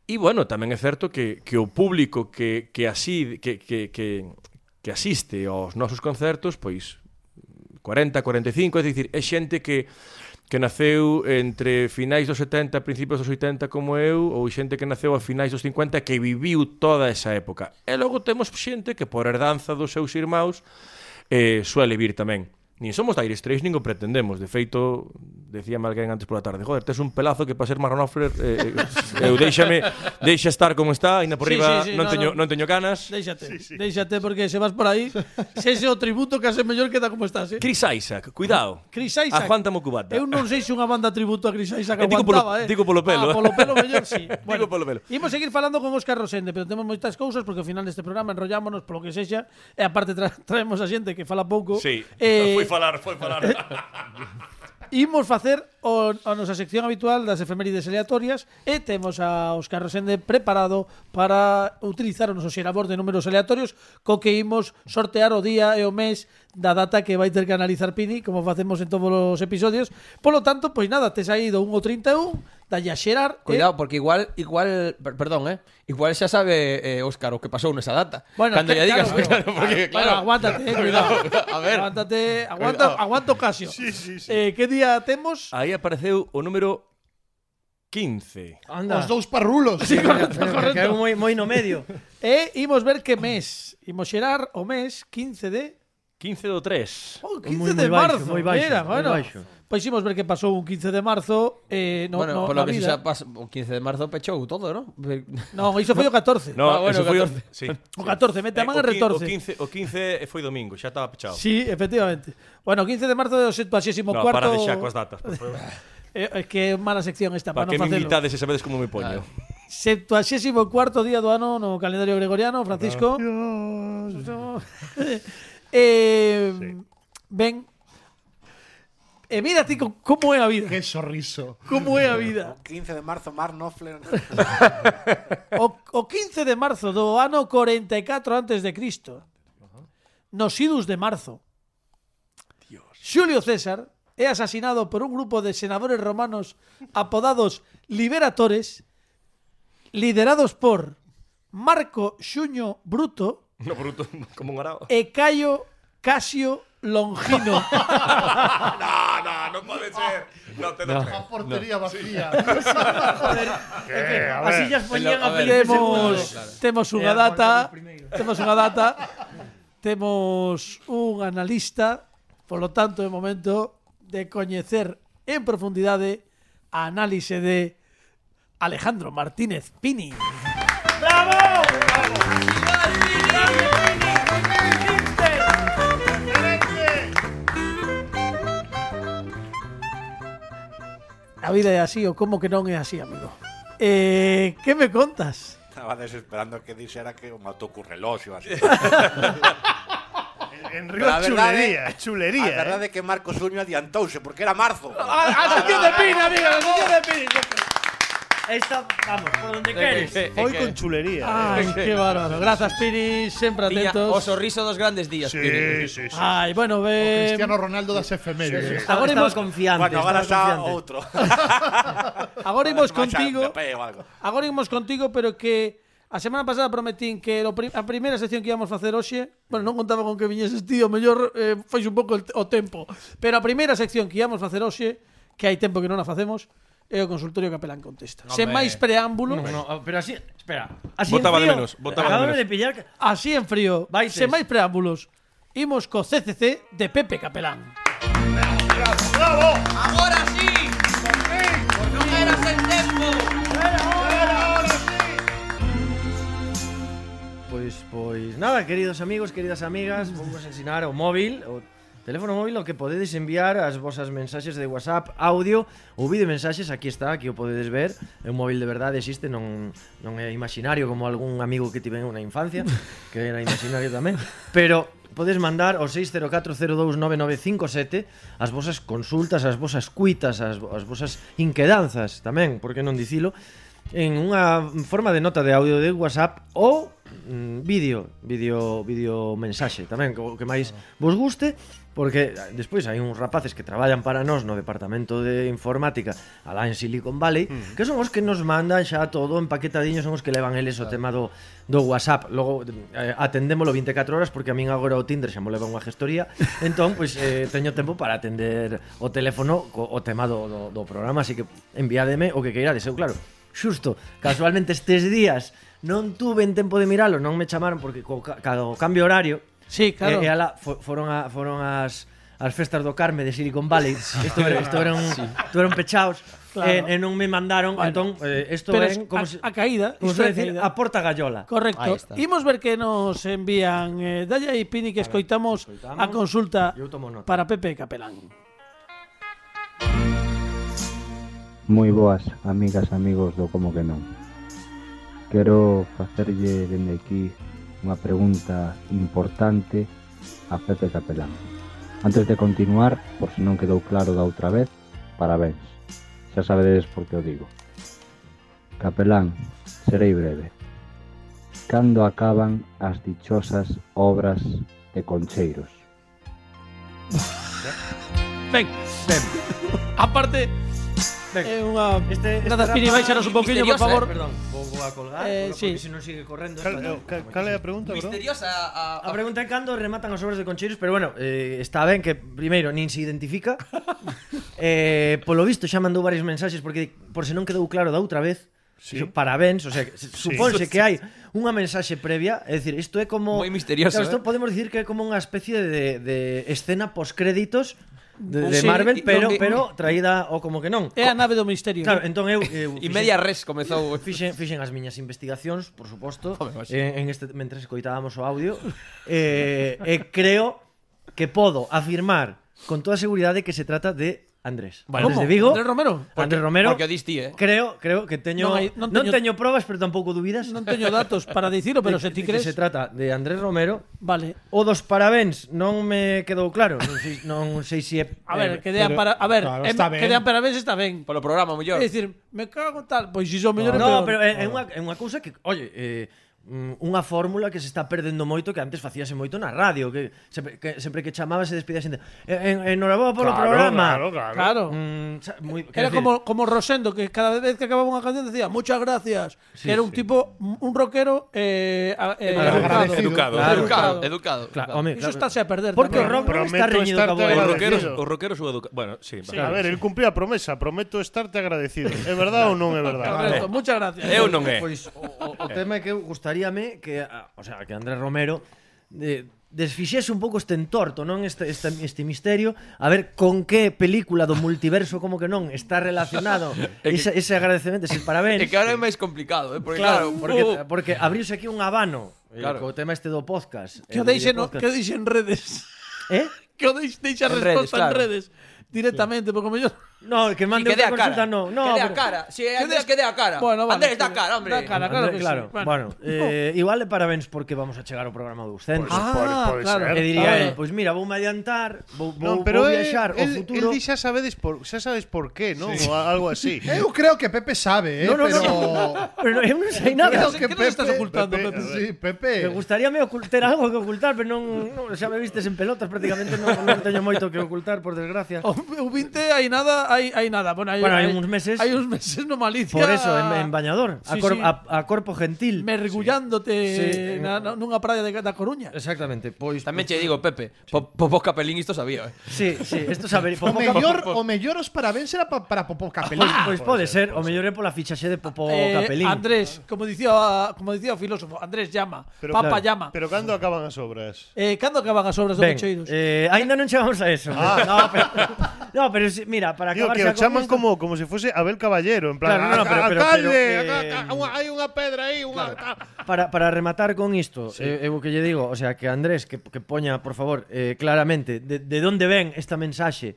E bueno, tamén é certo que, que o público que, que, así, que, que, que, que asiste aos nosos concertos, pois 40, 45, é dicir, é xente que que naceu entre finais dos 70 principios dos 80 como eu ou xente que naceu a finais dos 50 que viviu toda esa época. E logo temos xente que por herdanza dos seus irmãos eh, suele vir tamén. Nin somos Dire Straits nin o pretendemos. De feito, decía alguén antes pola tarde, joder, tes un pelazo que para ser Marronofler eh, eh, eu deixame, deixa estar como está, aínda por sí, riba sí, sí, non, no, teño, no. non teño canas. Déixate, sí, sí. déixate porque se vas por aí, se ese o tributo case mellor queda como estás, eh? Chris Isaac, cuidado. Chris Isaac. Aguanta mo cubata. Eu non sei se unha banda tributo a Chris Isaac eh, digo aguantaba, polo, eh. Digo polo pelo. Ah, polo pelo mellor, sí. Bueno, digo polo pelo. Imos seguir falando con Óscar Rosende, pero temos moitas cousas porque ao final deste programa enrollámonos polo que sexa e aparte tra traemos a xente que fala pouco. Sí, eh, foi falar, foi falar. Eh, imos facer o, a nosa sección habitual das efemérides aleatorias e temos a Óscar Rosende preparado para utilizar o noso xerabor de números aleatorios co que imos sortear o día e o mes da data que vai ter que analizar Pini como facemos en todos os episodios. Polo tanto, pois nada, tes aí do 1 ao 31 dalle a xerar Cuidado, eh? porque igual, igual, per- perdón, eh Igual xa sabe eh, Óscar o que pasou nesa data Bueno, Cando lle digas, claro, claro, porque, claro, aguántate, eh, cuidado A ver. Aguántate, aguanta, Cuidado. aguanta o Casio Sí, sí, sí. eh, Que día temos? Aí apareceu o número 15. Anda. Os dous parrulos. Sí, correcto, correcto. Que é moi, moi no medio. E eh, imos ver que mes Imos xerar o mes 15 de 15 do 3. Oh, 15 Moi, moi de baixo, marzo moi baixo, Mira, moi bueno baixo. Pois ver que pasou un 15 de marzo eh, no, Bueno, no, polo que vida. xa pas, o 15 de marzo pechou todo, non? Non, iso foi o 14 No, ah, bueno, eso foi o, sí, o 14, mete a man eh, e retorce o 15, o 15 foi domingo, xa estaba pechado Sí, efectivamente Bueno, 15 de marzo do 74 No, para de xa coas datas, por favor eh, É que é mala sección esta, para, para que non me invitades e sabedes como me poño. Claro. 74 día do ano no calendario gregoriano, Francisco. Eh, sí. Ben, E mira ti como é a vida. Que sorriso. Como é a vida. O 15 de marzo, Mar Knopfler. o, o 15 de marzo do ano 44 antes de Cristo, nos idus de marzo, Dios. Xulio César é asasinado por un grupo de senadores romanos apodados Liberatores, liderados por Marco Xuño Bruto, no, bruto como un arao. e Cayo Casio Longino. no. No, non pode ser. No te no. A portería vacía. Así ya poñían a a ver, temos II. temos unha Eh, data, temos unha data, temos un analista, polo tanto é momento de coñecer en profundidade a análise de Alejandro Martínez Pini. A vida é así, ou como que non é así, amigo? Eh, que me contas? Estaba desesperando que dixera que un autocurreloxo así. En Río a verdade- chulería, chulería. A verdade é que Marcos Uño adiantouse porque era marzo. A, a sección de Pini, amigo, a sección de Pini. Esta, vamos, por donde queres. Eh, Foi con chulería. ¿eh? Ay, qué bárbaro. Grazas, Piri, sempre atentos. atentos. o sorriso dos grandes días, Piri. Sí, sí, sí. Ay, bueno, O. Eh, Cristiano Ronaldo das efemérides. Estaba, Agora estaba imos- confiante. Bueno, agora estaba xa confiante. outro. Agora imos contigo. Agora imos contigo, pero que a semana pasada prometín que o pri- a primeira sección que íamos facer hoxe, bueno, non contaba con que viñeses ti, o mellor eh, foi un pouco el- o tempo, pero a primeira sección que íamos facer hoxe, que hai tempo que non a facemos, é o consultorio Capelán contesta. No, Sen máis preámbulos. No, no, ah, pero así, espera. Así botaba en frío, de menos, botaba de menos. de pillar que... Así en frío. Vaites. Sen máis preámbulos. Imos co CCC de Pepe Capelán. Bravo. Agora sí. Por non era sen tempo. Pois, pois, nada, queridos amigos, queridas amigas, vamos ensinar o móvil, o Teléfono móvil ao que podedes enviar as vosas mensaxes de WhatsApp, audio ou vídeo mensaxes, aquí está, aquí o podedes ver. É un móvil de verdade, existe, non, non é imaginario como algún amigo que tive na infancia, que era imaginario tamén, pero podes mandar ao 604029957 as vosas consultas, as vosas cuitas, as, as vosas inquedanzas tamén, por que non dicilo, en unha forma de nota de audio de WhatsApp ou Mm, vídeo, vídeo, vídeo mensaxe tamén, o que máis vos guste, porque eh, despois hai uns rapaces que traballan para nós no departamento de informática alá en Silicon Valley, mm. que son os que nos mandan xa todo empaquetadiño, son os que levan eles o tema do, do WhatsApp. Logo eh, atendémolo 24 horas porque a min agora o Tinder xa mo leva unha gestoría, entón pois eh, teño tempo para atender o teléfono co, o tema do, do, do programa, así que enviádeme o que queirades, eu claro. Xusto, casualmente estes días non tuve en tempo de miralo, non me chamaron porque co, cada o cambio horario. Sí, claro. E, eh, e ala, foron, a, foron as as festas do Carme de Silicon Valley. Isto era, isto eran, sí. eran pechados. Claro. E, e non me mandaron, bueno, entón eh, isto é como a, se, a caída, como se decir, caída. a porta gallola. Correcto. Imos ver que nos envían eh, Dalla e Pini que escoitamos a, ver, escoitamos, a consulta para Pepe Capelán. Moi boas, amigas, amigos do Como que non. Quero facerlle dende aquí unha pregunta importante a Pepe Capelán. Antes de continuar, por se non quedou claro da outra vez, parabéns. Xa sabedes por que o digo. Capelán, serei breve. Cando acaban as dichosas obras de Concheiros? Ben, ben. Aparte, É eh, unha... Este, este Nada, Spiri, baixanos un pouquinho, por eh, favor. Eh, perdón, vou, vou a colgar, eh, porque sí. se non sigue correndo. Cal, esta, eh, cal, cal é a pregunta, bro? Misteriosa. A, a, a pregunta é cando rematan as obras de concheiros, pero bueno, eh, está ben que, primeiro, nin se identifica. eh, polo visto, xa mandou varios mensaxes, porque por se non quedou claro da outra vez, Sí. Parabéns, o sea, suponse sí. que hai unha mensaxe previa, é dicir, isto é como Moi misterioso, claro, isto eh? podemos dicir que é como unha especie de, de escena post créditos de, de sí, Marvel, pero donde... pero traída o como que non. É a nave do misterio. Claro, ¿no? entón eu, eu e media res comezou. Fixen, fixen as miñas investigacións, por suposto, eh, en este mentre escoitábamos o audio, eh, e eh, creo que podo afirmar con toda seguridade que se trata de Andrés. Vale. Andrés de Vigo. Andrés Romero. Andrés Romero. Porque o diste, eh. Creo, creo que teño non, hai, non, teño, non teño probas, pero tampouco dúbidas. Non teño datos para dicilo, pero de, se ti crees. Se trata de Andrés Romero. Vale. O dos parabéns, non me quedou claro, non sei, non sei si é A ver, eh, que dean para, a ver, claro, em, que dean parabéns está ben. Polo programa mellor. É dicir, me cago tal, pois iso mellor. No, no, pero é, é unha é unha cousa que, oye, eh Mm, unha fórmula que se está perdendo moito que antes facíase moito na radio que sempre que, sempre que chamaba se despedía xente en, en, enhorabuá polo claro, programa claro, claro. claro. Mm, xa, muy, era decir? como, como Rosendo que cada vez que acababa unha canción decía muchas gracias sí, que era un sí. tipo un rockero eh, eh, educado, educado, claro, educado, claro. educado, claro, claro. Home, claro. eso estáse a perder porque o rock está reñido o rockero o rockero son educado bueno, sí, sí claro, a ver, sí. el cumplía a promesa prometo estarte agradecido é verdade ou non é verdade? Correcto, muchas gracias eu non é pois, o, o tema é que eu gustaría gustaríame que, ah, o sea, que Andrés Romero eh, de, desfixese un pouco este entorto, non este, este, este misterio, a ver con que película do multiverso como que non está relacionado que, ese, ese agradecemento, ese parabéns. É que agora é máis complicado, eh? porque claro, claro porque, uh, porque abriuse aquí un habano eh, claro. co tema este do podcast. Que eh, o deixen, no, que o deixen redes. Eh? Que o deixen, deixa resposta redes, claro. en redes directamente, sí. porque o mellor No, que mande sí, que outra consulta no. no. Que dé a cara. Si sí, Andrés que dé a cara. Bueno, vale, Andrés da cara, hombre. Da cara, claro Andrés, que claro. sí. Bueno, bueno eh, oh. igual de parabéns porque vamos a chegar ao programa do centro. Pues, ah, pode, pode claro. Ser. E diría ah, él, pois pues mira, voume adiantar, vou, vou, no, pero vou viaxar ao futuro. El di xa sabedes por, xa sabes por qué, non? Sí. O algo así. eu creo que Pepe sabe, eh, no, no, pero... No, pero eu non sei nada. Creo que Pepe, estás ocultando, Pepe? Sí, Pepe. Me gustaría me ocultar algo que ocultar, pero non, non xa me vistes en pelotas, prácticamente non, non teño moito que ocultar, por desgracia. O 20 hai nada hai, hai nada. Bueno, hai, bueno, hai, uns meses. Hai uns meses no Malicia. Por eso, en, en bañador. Sí, a, cor, sí. a, a corpo gentil. Mergullándote sí. na, na, nunha praia de, da Coruña. Exactamente. Pois, Tamén che pois, digo, Pepe, sí. Popó Capelín isto sabía. Eh. Sí, sí, isto sabía. o, mellor, o mellor os parabéns era pa, para Popó Capelín. Ah, pois, pois pode ser, o pois mellor é pola fichaxe de Popo eh, Capelín. Andrés, como dicía, como dicía o filósofo, Andrés llama, pero, Papa claro. llama. Pero cando acaban as obras? Eh, cando acaban as obras do Ben, Cocheiros? Eh, ainda non chegamos a eso. Ah. No, pero, no, pero mira, para Digo, que o chaman esto. como, como se fose Abel Caballero, en plan, claro, no, no, ah, pero, pero, pero, pero eh, hai unha pedra aí, unha... Claro. Para, para rematar con isto, sí. eh, eu que lle digo, o sea, que Andrés, que, que poña, por favor, eh, claramente, de, de onde ven esta mensaxe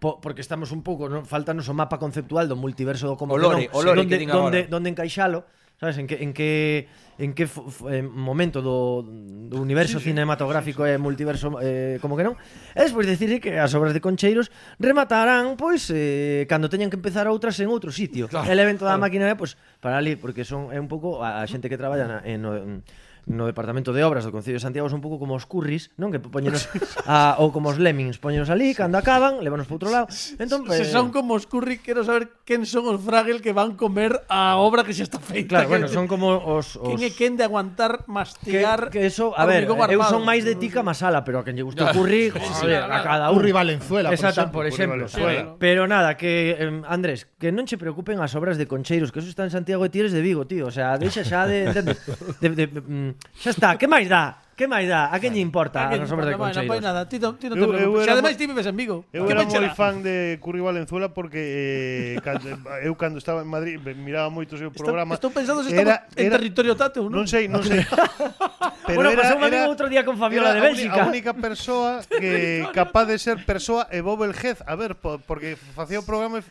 po, porque estamos un pouco, non faltanos o mapa conceptual do multiverso do como olore, que non, olore, donde, que donde, donde encaixalo, sabes, en que en que en que eh, momento do, do universo sí, sí, cinematográfico sí, sí, e multiverso eh, como que non. E despois dicir que as obras de Concheiros rematarán pois eh, cando teñan que empezar outras en outro sitio. Claro, El evento da máquina é pois para ali porque son é un pouco a, a xente que traballa na, eh, en, en no departamento de obras do Concello de Santiago son un pouco como os curris, non? Que poñenos a, ou como os lemmings, poñenos ali, cando acaban, levanos para outro lado. Entón, pues... Se son como os curri, quero saber quen son os fragel que van comer a obra que xa está feita. Claro, que... bueno, son como os, os, é quen de aguantar mastigar que, que eso, a ver, eu son máis de tica masala, pero a quen lle gusta o curry, joder, a cada un. Curry Valenzuela, Exacto, por exemplo. Por exemplo. Pero nada, que eh, Andrés, que non che preocupen as obras de Concheiros, que eso está en Santiago de Tires de Vigo, tío, o sea, deixa xa de, de, de, de, de mm, xa está, que máis dá? Que máis dá? A quen lle importa a, quen sobre de Concheiros? Non fai nada, ti, ti non te eu, preocupes. Eu ademais ti vives en Vigo. Eu era moi fan de Curri Valenzuela porque eh, cando, eh, eu cando estaba en Madrid miraba moito o seu programa. Estou, pensando se estaba en territorio tateu, non? Non sei, non sei. Pero bueno, era, pasou un amigo outro día con Fabiola de Bélxica. A única persoa que capaz de ser persoa e Bob el Jez. A ver, porque facía o programa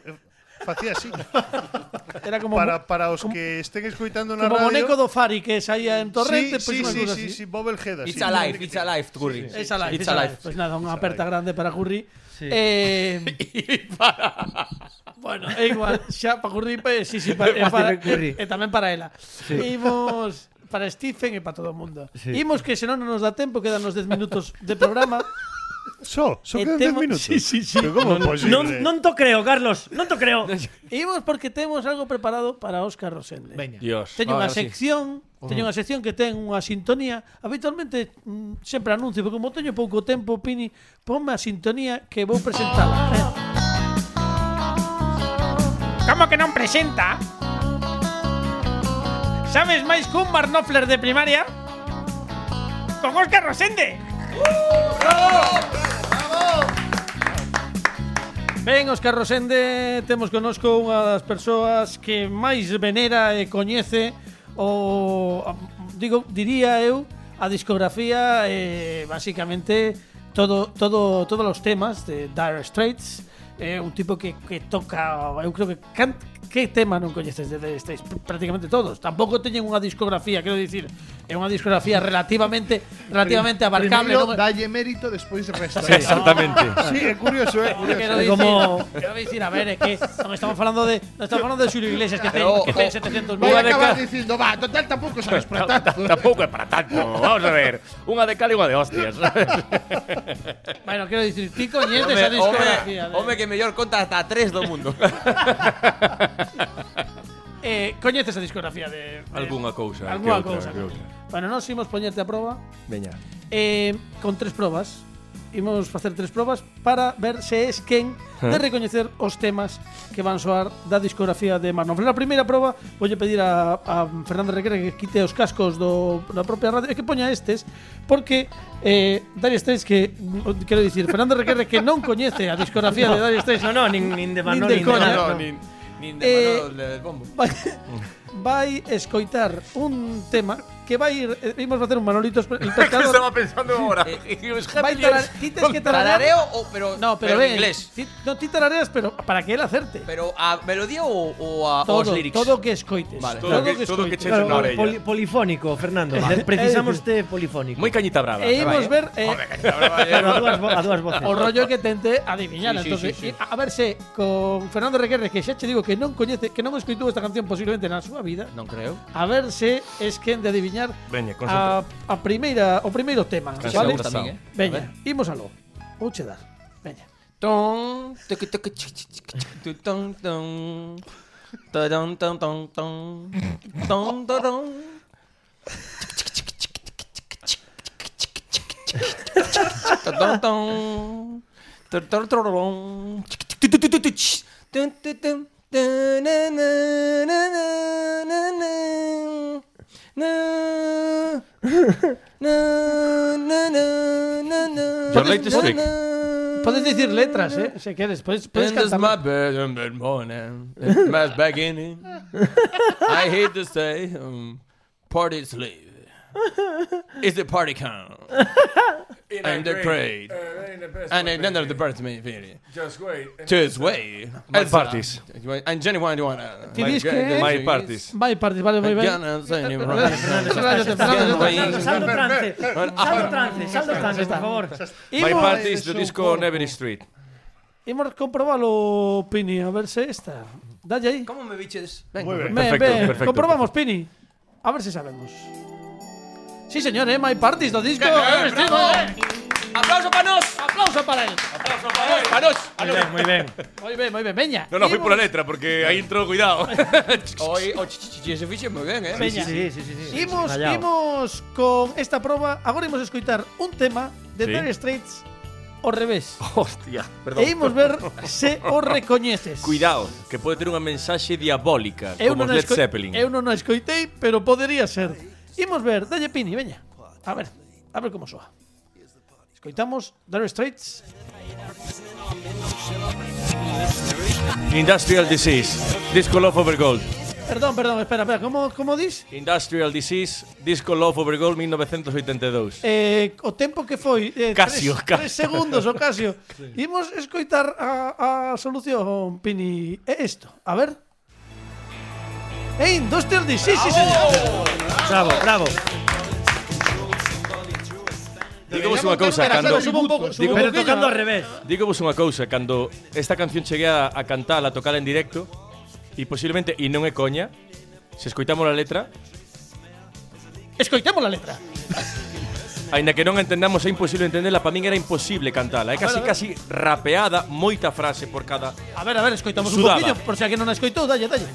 facía así. Era como para, para os como, que estén escoitando na como radio. Como boneco do Fari que saía en torrente, sí, pois pues sí, sí, sí, sí, Bob Elgeda. It's sí. alive, it's alive, Curry. Sí, sí, it's alive, it's, it's alive. alive. Pois pues nada, unha aperta grande para Curry. Sí. Eh, para... Bueno, é igual, xa para Curry, pues, sí, sí, para, é para, e, e eh, tamén para ela. Sí. Imos para Stephen e para todo o mundo. Sí. Imos que senón non nos dá tempo, quedan nos 10 minutos de programa. Só, só eh, quedan 10 minutos. Sí, sí, sí. Pero como é posible? Non, non to creo, Carlos, non to creo. Imos porque temos algo preparado para Óscar Rosende. Veña. Dios. Teño unha Ahora sí. sección, teño unha sección que ten unha sintonía. Habitualmente mm, sempre anuncio, porque como teño pouco tempo, Pini, ponme a sintonía que vou presentala. Eh? Como que non presenta? Sabes máis que un Marnofler de primaria? Con Óscar Rosende. Ben, Óscar Rosende, temos conosco unha das persoas que máis venera e coñece o, digo, diría eu, a discografía e basicamente todo, todo, todos os temas de Dire Straits. É un tipo que, que toca, eu creo que cant, que tema non coñeces de Dire Straits? Pr- Prácticamente todos. Tampouco teñen unha discografía, quero dicir, é unha discografía relativamente relativamente abarcable, Primeiro non? dalle mérito, despois resta. Exactamente. Sí, é curioso, é curioso. Quero dicir, como- quero dicir, a ver, é que non estamos falando de non estamos falando de Julio Iglesias que ten, Pero, que ten o- 700 Vai mil. acabar dicindo, va, total tampouco sabes para tanto. Tampouco é para tanto. Vamos a ver. Unha de cal e unha de hostias. sabes? Bueno, quero dicir, ti coñeces Home, a discografía. home, home, que mellor conta hasta tres do mundo. eh, coñeces a discografía de... de algunha cousa. Alguna cousa. Outra. Bueno, nós imos poñerte a proba. Veña. Eh, con tres probas. Imos facer tres probas para ver se es quen de recoñecer os temas que van soar da discografía de Marlon. Na primeira proba voulle pedir a, a Fernando Requera que quite os cascos do, da propia radio e que poña estes porque eh, Dari Straits que quero dicir Fernando Requera que non coñece a discografía no, de Dari Straits. No, no, nin, nin de Manolín. Nin de, nin de, de, de, no, de, Nin de eh, Manolo, del bombo. Vai, vai escoitar un tema que vai ir, eh, imos facer un Manolito pescador. Estaba pensando ahora. ti tes que tararear. Tarareo o pero No, pero, en ven, inglés. Ti, no, ti tarareas, pero para que él acerte. Pero a melodía ou a todo, lyrics. todo que escoites. Vale. Todo que- todo que escoites. che- Claro, na orella. poli- polifónico, Fernando. Vale. Precisamos de polifónico. Moi cañita brava. E imos ver eh, Pero a dúas, vo- a dúas voces. o rollo que tente adiviñar. Sí, sí, entonces, sí, sí. A, a ver se con Fernando Requerre, que xa che digo que non coñece, que non escoitou esta canción posiblemente na súa vida, Non creo. a ver se es quen de acompañar Veña, a, a primeira, o primeiro tema, Casi vale? Tamén, eh? Veña, imos aló. Vou che dar. Veña. Ton, toque, toque, chic, chic, chic, ton, ton. Tadam, tam, tam, tam. Tam, tadam. Tadam, tam. Tadam, tadam. Dun, dun, dun. No, no, no, no, na. Your latest trick. Puedes decir letras, ¿eh? Si quieres, puedes, puedes And it's my cantar. bed morning. It's my beginning. I hate to say, um, party sleep is the party count. and the parade. and none of the birthday period. Just wait. Just wait. My uh, parties. And Jenny one one. Ti dici che? My parties. My parties. Vale, vai, vai. Saldo trance. Saldo trance. Saldo trance. My parties the disco on Never Street. Imos comprobar lo Pini, a ver si está. Dalle aí. Como me biches? Venga. Perfecto, perfecto. Comprobamos, Pini. A ver si sabemos. Sí, señor, ¿eh? My Parties do disco. ¡Qué eh, eh. ¡Aplauso para nos! ¡Aplauso para él! ¡Aplauso para él! ¡Para nos! Muy bien, muy bien. Muy bien, muy bien. Veña. No, no, fui por la letra, porque ahí entró, cuidado. Hoy, oh, se fixe moi ben, eh? Veña. Sí, sí, sí. sí, sí. Imos, imos con esta proba. Agora imos escoitar un tema de sí. Dire Straits ao revés. Hostia, perdón. E imos ver se o recoñeces. Cuidado, que pode ter unha mensaxe diabólica, eu como non Led Zeppelin. Eu non o escoitei, pero podería ser. Imos ver, dalle Pini, veña. A ver. A ver como soa. Escoitamos Dire Straits. Industrial Disease, Disco Love Over Gold. Perdón, perdón, espera, espera, como, como dis? Industrial Disease, Disco Love Over Gold 1982. Eh, o tempo que foi eh, Casio, tres, Casio. tres segundos o Casio Imos escoitar a, a solución Pini É isto, a ver É Industrial D. Sí, señor. Bravo, bravo. vos unha cousa cando digo un pouco, Pero tocando ao revés. Digo vos unha cousa, cando esta canción cheguei a, a cantar, a tocar en directo, e posiblemente, e non é coña, se escoitamos a letra, Escoitemos a letra. Ainda que non entendamos, é imposible entenderla, para min era imposible cantala. É casi, ver, casi rapeada, moita frase por cada... A ver, a ver, escoitamos Sudada. un poquinho, por se si alguén non a escoitou, dalle, dalle.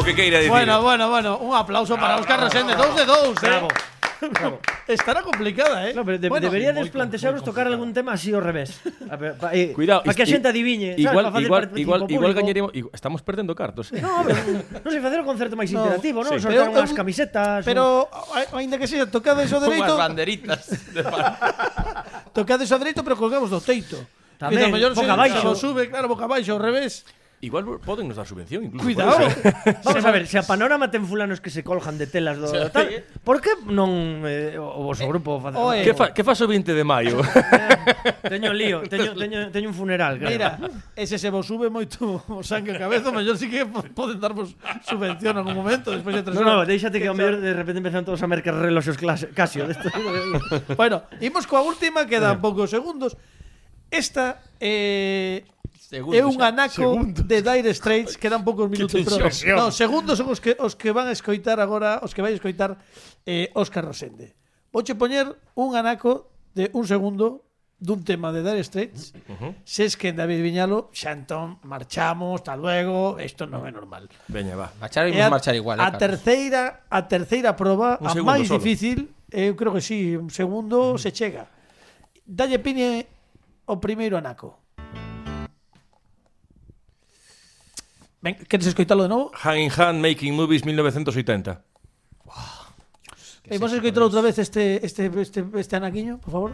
o que queira dicir. Bueno, bueno, bueno, un aplauso para Óscar ah, Resende, ah, dous de dous, eh. Bravo. Claro. Estará complicada, eh? No, pero de, bueno, debería desplantearos tocar algún tema así ao revés. A ver, pa, eh, Cuidado, para que a xente adiviñe, igual, sabes, igual, igual, igual gañaremos, estamos perdendo cartos. Eh? No, pero, non sei facer o concerto máis no, interactivo, non? Sí. Soltar unhas eh, camisetas. Pero un... aínda que sexa tocado iso dereito. Unhas banderitas. De tocado iso dereito, pero colgamos do teito. Tamén, boca abaixo. Sube, claro, boca abaixo, ao revés. Igual poden nos dar subvención incluso. Cuidado. Vamos a ver, se a Panorama ten fulanos que se coljan de telas do sí. tal, por que non eh, o vosso grupo eh, facer? Oe, que, fa, que faz o 20 de maio? Eh, teño lío, teño, teño, teño un funeral, claro. Mira, ese se vos sube moito o sangue a cabeza, mellor si sí que poden darvos subvención en algún momento despois de tres no, horas. No, déixate que, que ao mellor de repente empezan todos a mercar reloxos Casio. bueno, imos coa última, quedan poucos segundos. Esta eh Segundos, é un anaco de Dire Straits quedan poucos minutos pero, no, segundos son os que os que van a escoitar agora, os que vai escoitar eh, Óscar Rosende. Vouche poñer un anaco de un segundo dun tema de Dire Straits. Uh -huh. Se es que en David Viñalo, xa entón marchamos, hasta luego, isto non é normal. Veña, va. Marchar e a, marchar igual. Eh, a Carlos. terceira, a terceira proba, un a máis difícil, eh, eu creo que sí, un segundo uh -huh. se chega. Dalle pine o primeiro anaco. Ben, queres escoitalo de novo? Hand in Hand Making Movies 1980. E vamos a escoitalo outra vez este, este, este, este anaquiño, por favor.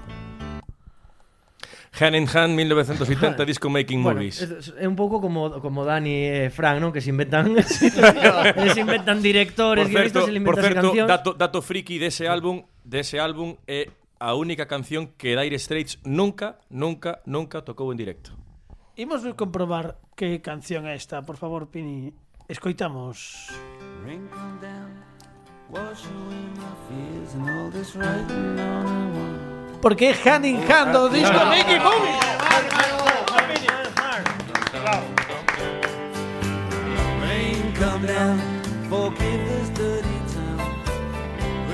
Hand in Hand 1980 Disco Making Bueno, Movies. é un pouco como como Dani e Fran, non? Que se inventan se inventan directores, Por certo, guionistas, se por inventan certo cancións. dato, dato friki dese álbum, dese álbum é a única canción que Dire Straits nunca, nunca, nunca tocou en directo. Imos comprobar que canción é esta? Por favor, Pini, escoitamos. Down, wash away my fears and all this writing on porque es hand in hand disco no, no, no,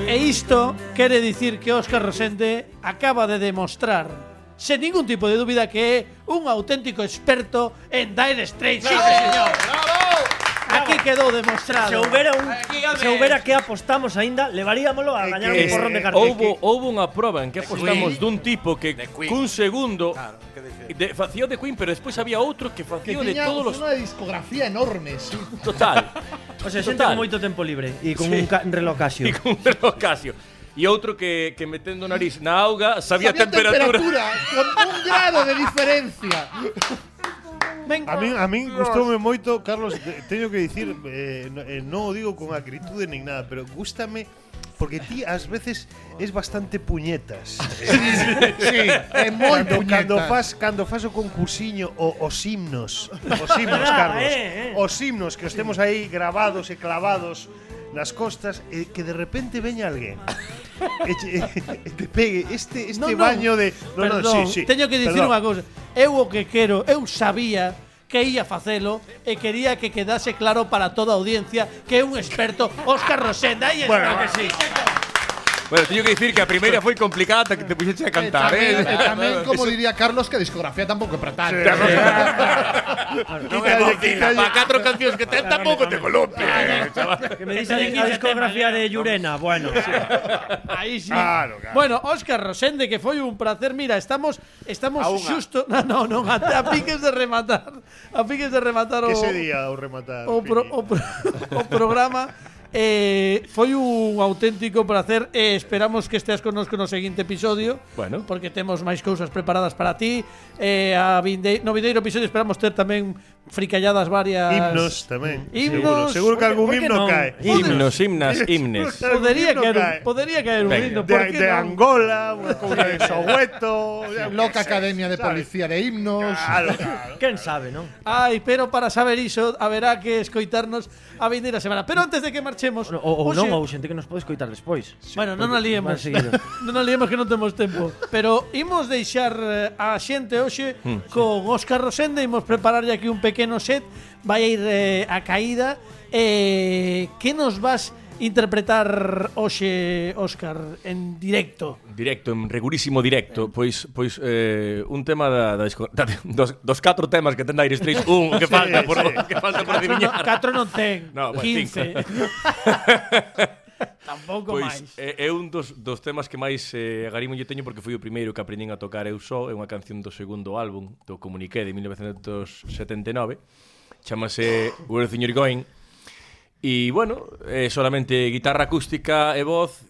E isto quere dicir que Óscar Rosende acaba de demostrar sen ningún tipo de dúbida que é un auténtico experto en Dire Straits. Sí, señor. Aquí quedou demostrado. Se houbera un se houbera que apostamos aínda, levaríamolo a gañar un porrón de cartel. Houbo, houbo unha proba en que apostamos dun tipo que Queen. cun segundo Claro, de, facía de Queen, pero despois había outro que facía de todos os... unha discografía enorme, sí. Total. O sea, xente con moito tempo libre e con un ca- reloj Casio. E con un reloj Casio. e outro que, que metendo o nariz na auga sabía, sabía temperatura. temperatura con un grado de diferencia. A min, a min gustoume moito, Carlos, teño que dicir, eh, eh, non o digo con acritude nin nada, pero gustame porque ti ás veces es bastante puñetas. sí, sí, é moi cando, puñetas. Cando fas, cando fas o concursiño o, os himnos, os himnos, Carlos, eh, eh. os himnos que os temos aí grabados e clavados nas costas e que de repente veña alguén E, che- e te pegue este este No, no. baño de no, no, Perdón, sí, sí. teño que dicir Perdón. unha cousa. Eu o que quero, eu sabía que ia facelo e quería que quedase claro para toda a audiencia que é un experto Óscar Rosenda. Aí está. Bueno, que sí. Bueno, teño que dicir que a primeira foi complicada ata que te puxeche a eh, cantar, eh? Tamén, eh, tamén como diría Carlos, que a discografía tampouco é para tanto. Sí. non é bocina, pa catro cancións que ten tampouco te columpie, eh, chaval. Que me dís a, discografía de Llurena, bueno. Aí sí. Claro, claro. Bueno, Óscar Rosende, que foi un placer. Mira, estamos estamos xusto... No, no, no, a, a piques de rematar. A piques de rematar o... Que se día o rematar? O, pro, o, pro, o programa Eh, foi un auténtico placer e esperamos que esteas connosco no seguinte episodio Bueno. porque temos máis cousas preparadas para ti eh, a vinde no vindeiro episodio esperamos ter tamén fricalladas varias Himnos tamén. Himnos. Seguro, seguro que algún himno non? cae. Himnos, himnas, himnes. Podería caer, un, cae. podería caer un himno, De, de non? Angola, unha cousa de Soweto. Loca Academia de Policía de Himnos. Claro, claro. Quen sabe, non? Ai, pero para saber iso haberá que escoitarnos a vindeira semana. Pero antes de que enganchemos. Ou, ou non, ou xente que nos pode escoitar despois. Sí, bueno, non aliemos. non aliemos que non temos tempo. Pero imos deixar eh, a xente hoxe mm. con Óscar Rosende, imos prepararlle aquí un pequeno set, vai a ir eh, a caída. Eh, que nos vas interpretar hoxe, Óscar, en directo? Directo, en rigurísimo directo. Pois, pois eh, un tema da, da, da dos, dos catro temas que ten da Iris un que falta sí, por, sí. que falta por adivinhar. Catro non ten, no, bueno, 15. Tampouco pois, máis. É, é un dos, dos temas que máis eh, agarimo lle teño porque foi o primeiro que aprendín a tocar eu só, é unha canción do segundo álbum do Comuniqué de 1979, chamase Where the You're Going, E, bueno, é solamente guitarra acústica e voz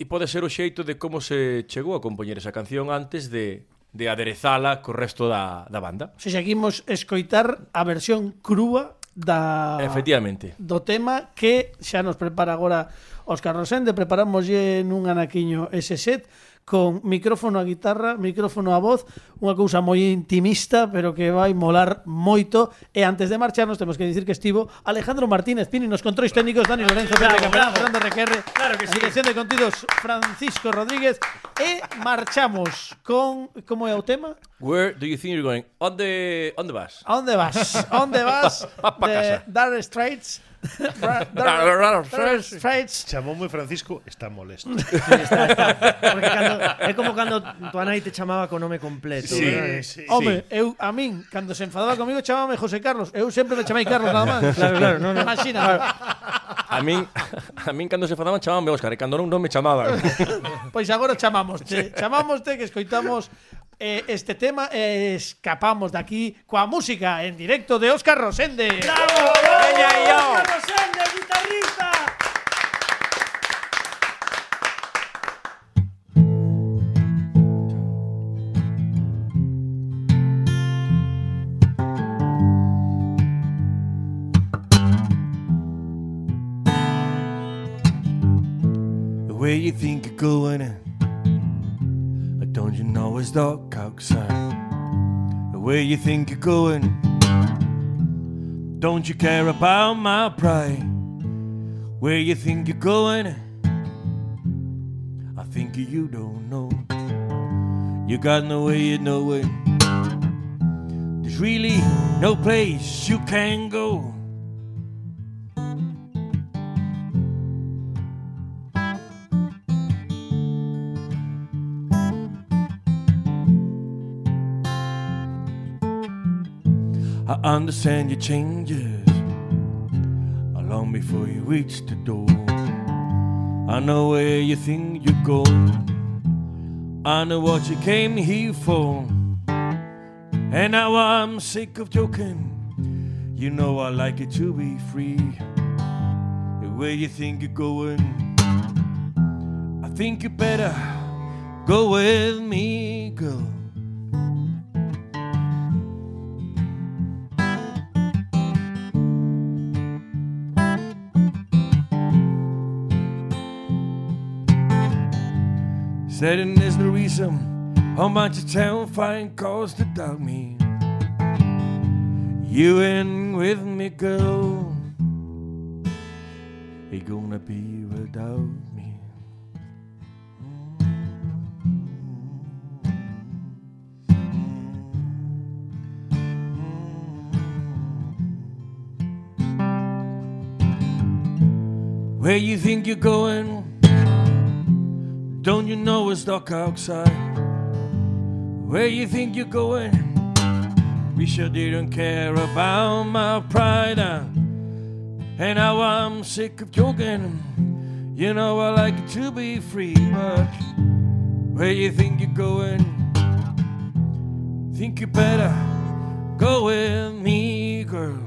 e pode ser o xeito de como se chegou a compoñer esa canción antes de, de aderezala co resto da, da banda. Se seguimos escoitar a versión crúa da Efectivamente. do tema que xa nos prepara agora Óscar Rosende, preparamos nun anaquiño ese set con micrófono a guitarra, micrófono a voz, unha cousa moi intimista, pero que vai molar moito. E antes de marcharnos, temos que dicir que estivo Alejandro Martínez Pini nos controis técnicos, Dani Lorenzo, Pepe Capelán, Fernando Requerre, claro que sí. dirección de contidos Francisco Rodríguez. E marchamos con, como é o tema? Where do you think you're going? On the, on the bus. On the bus. On the bus. pa, pa, de Straits. Straits Chamoume Francisco, está molesto. Sí, está, está. Porque cando, é como cando tua nai te chamaba co nome completo. Sí, ¿verdad? sí, Home, eu a min, cando se enfadaba comigo, chamábame José Carlos. Eu sempre me chamei Carlos nada máis. Claro, claro, no, no. Imagina. Claro. A min, a min cando se enfadaban chamame Óscar, e cando non, non me chamaban. Pois agora chamamos, chamámoste Chamamos te que escoitamos eh, este tema e escapamos de aquí coa música en directo de Óscar Rosende. ¡Bravo! Veña, yo. ¡Óscar Rosende, guitarrista! Where you think you're going? You know it's dark outside? Where you think you're going? Don't you care about my pride? Where you think you're going? I think you don't know. You got no way of knowing. There's really no place you can go. I understand your changes long before you reach the door. I know where you think you're going. I know what you came here for. And now I'm sick of joking. You know I like it to be free. Where you think you're going? I think you better go with me, girl. And there's no reason how much a fine cause to doubt me. You in with me, girl. Ain't gonna be without me. Where you think you're going? Don't you know it's dark outside? Where you think you're going? Wish I didn't care about my pride. And now I'm sick of joking. You know I like to be free, but where you think you're going? Think you better go with me, girl.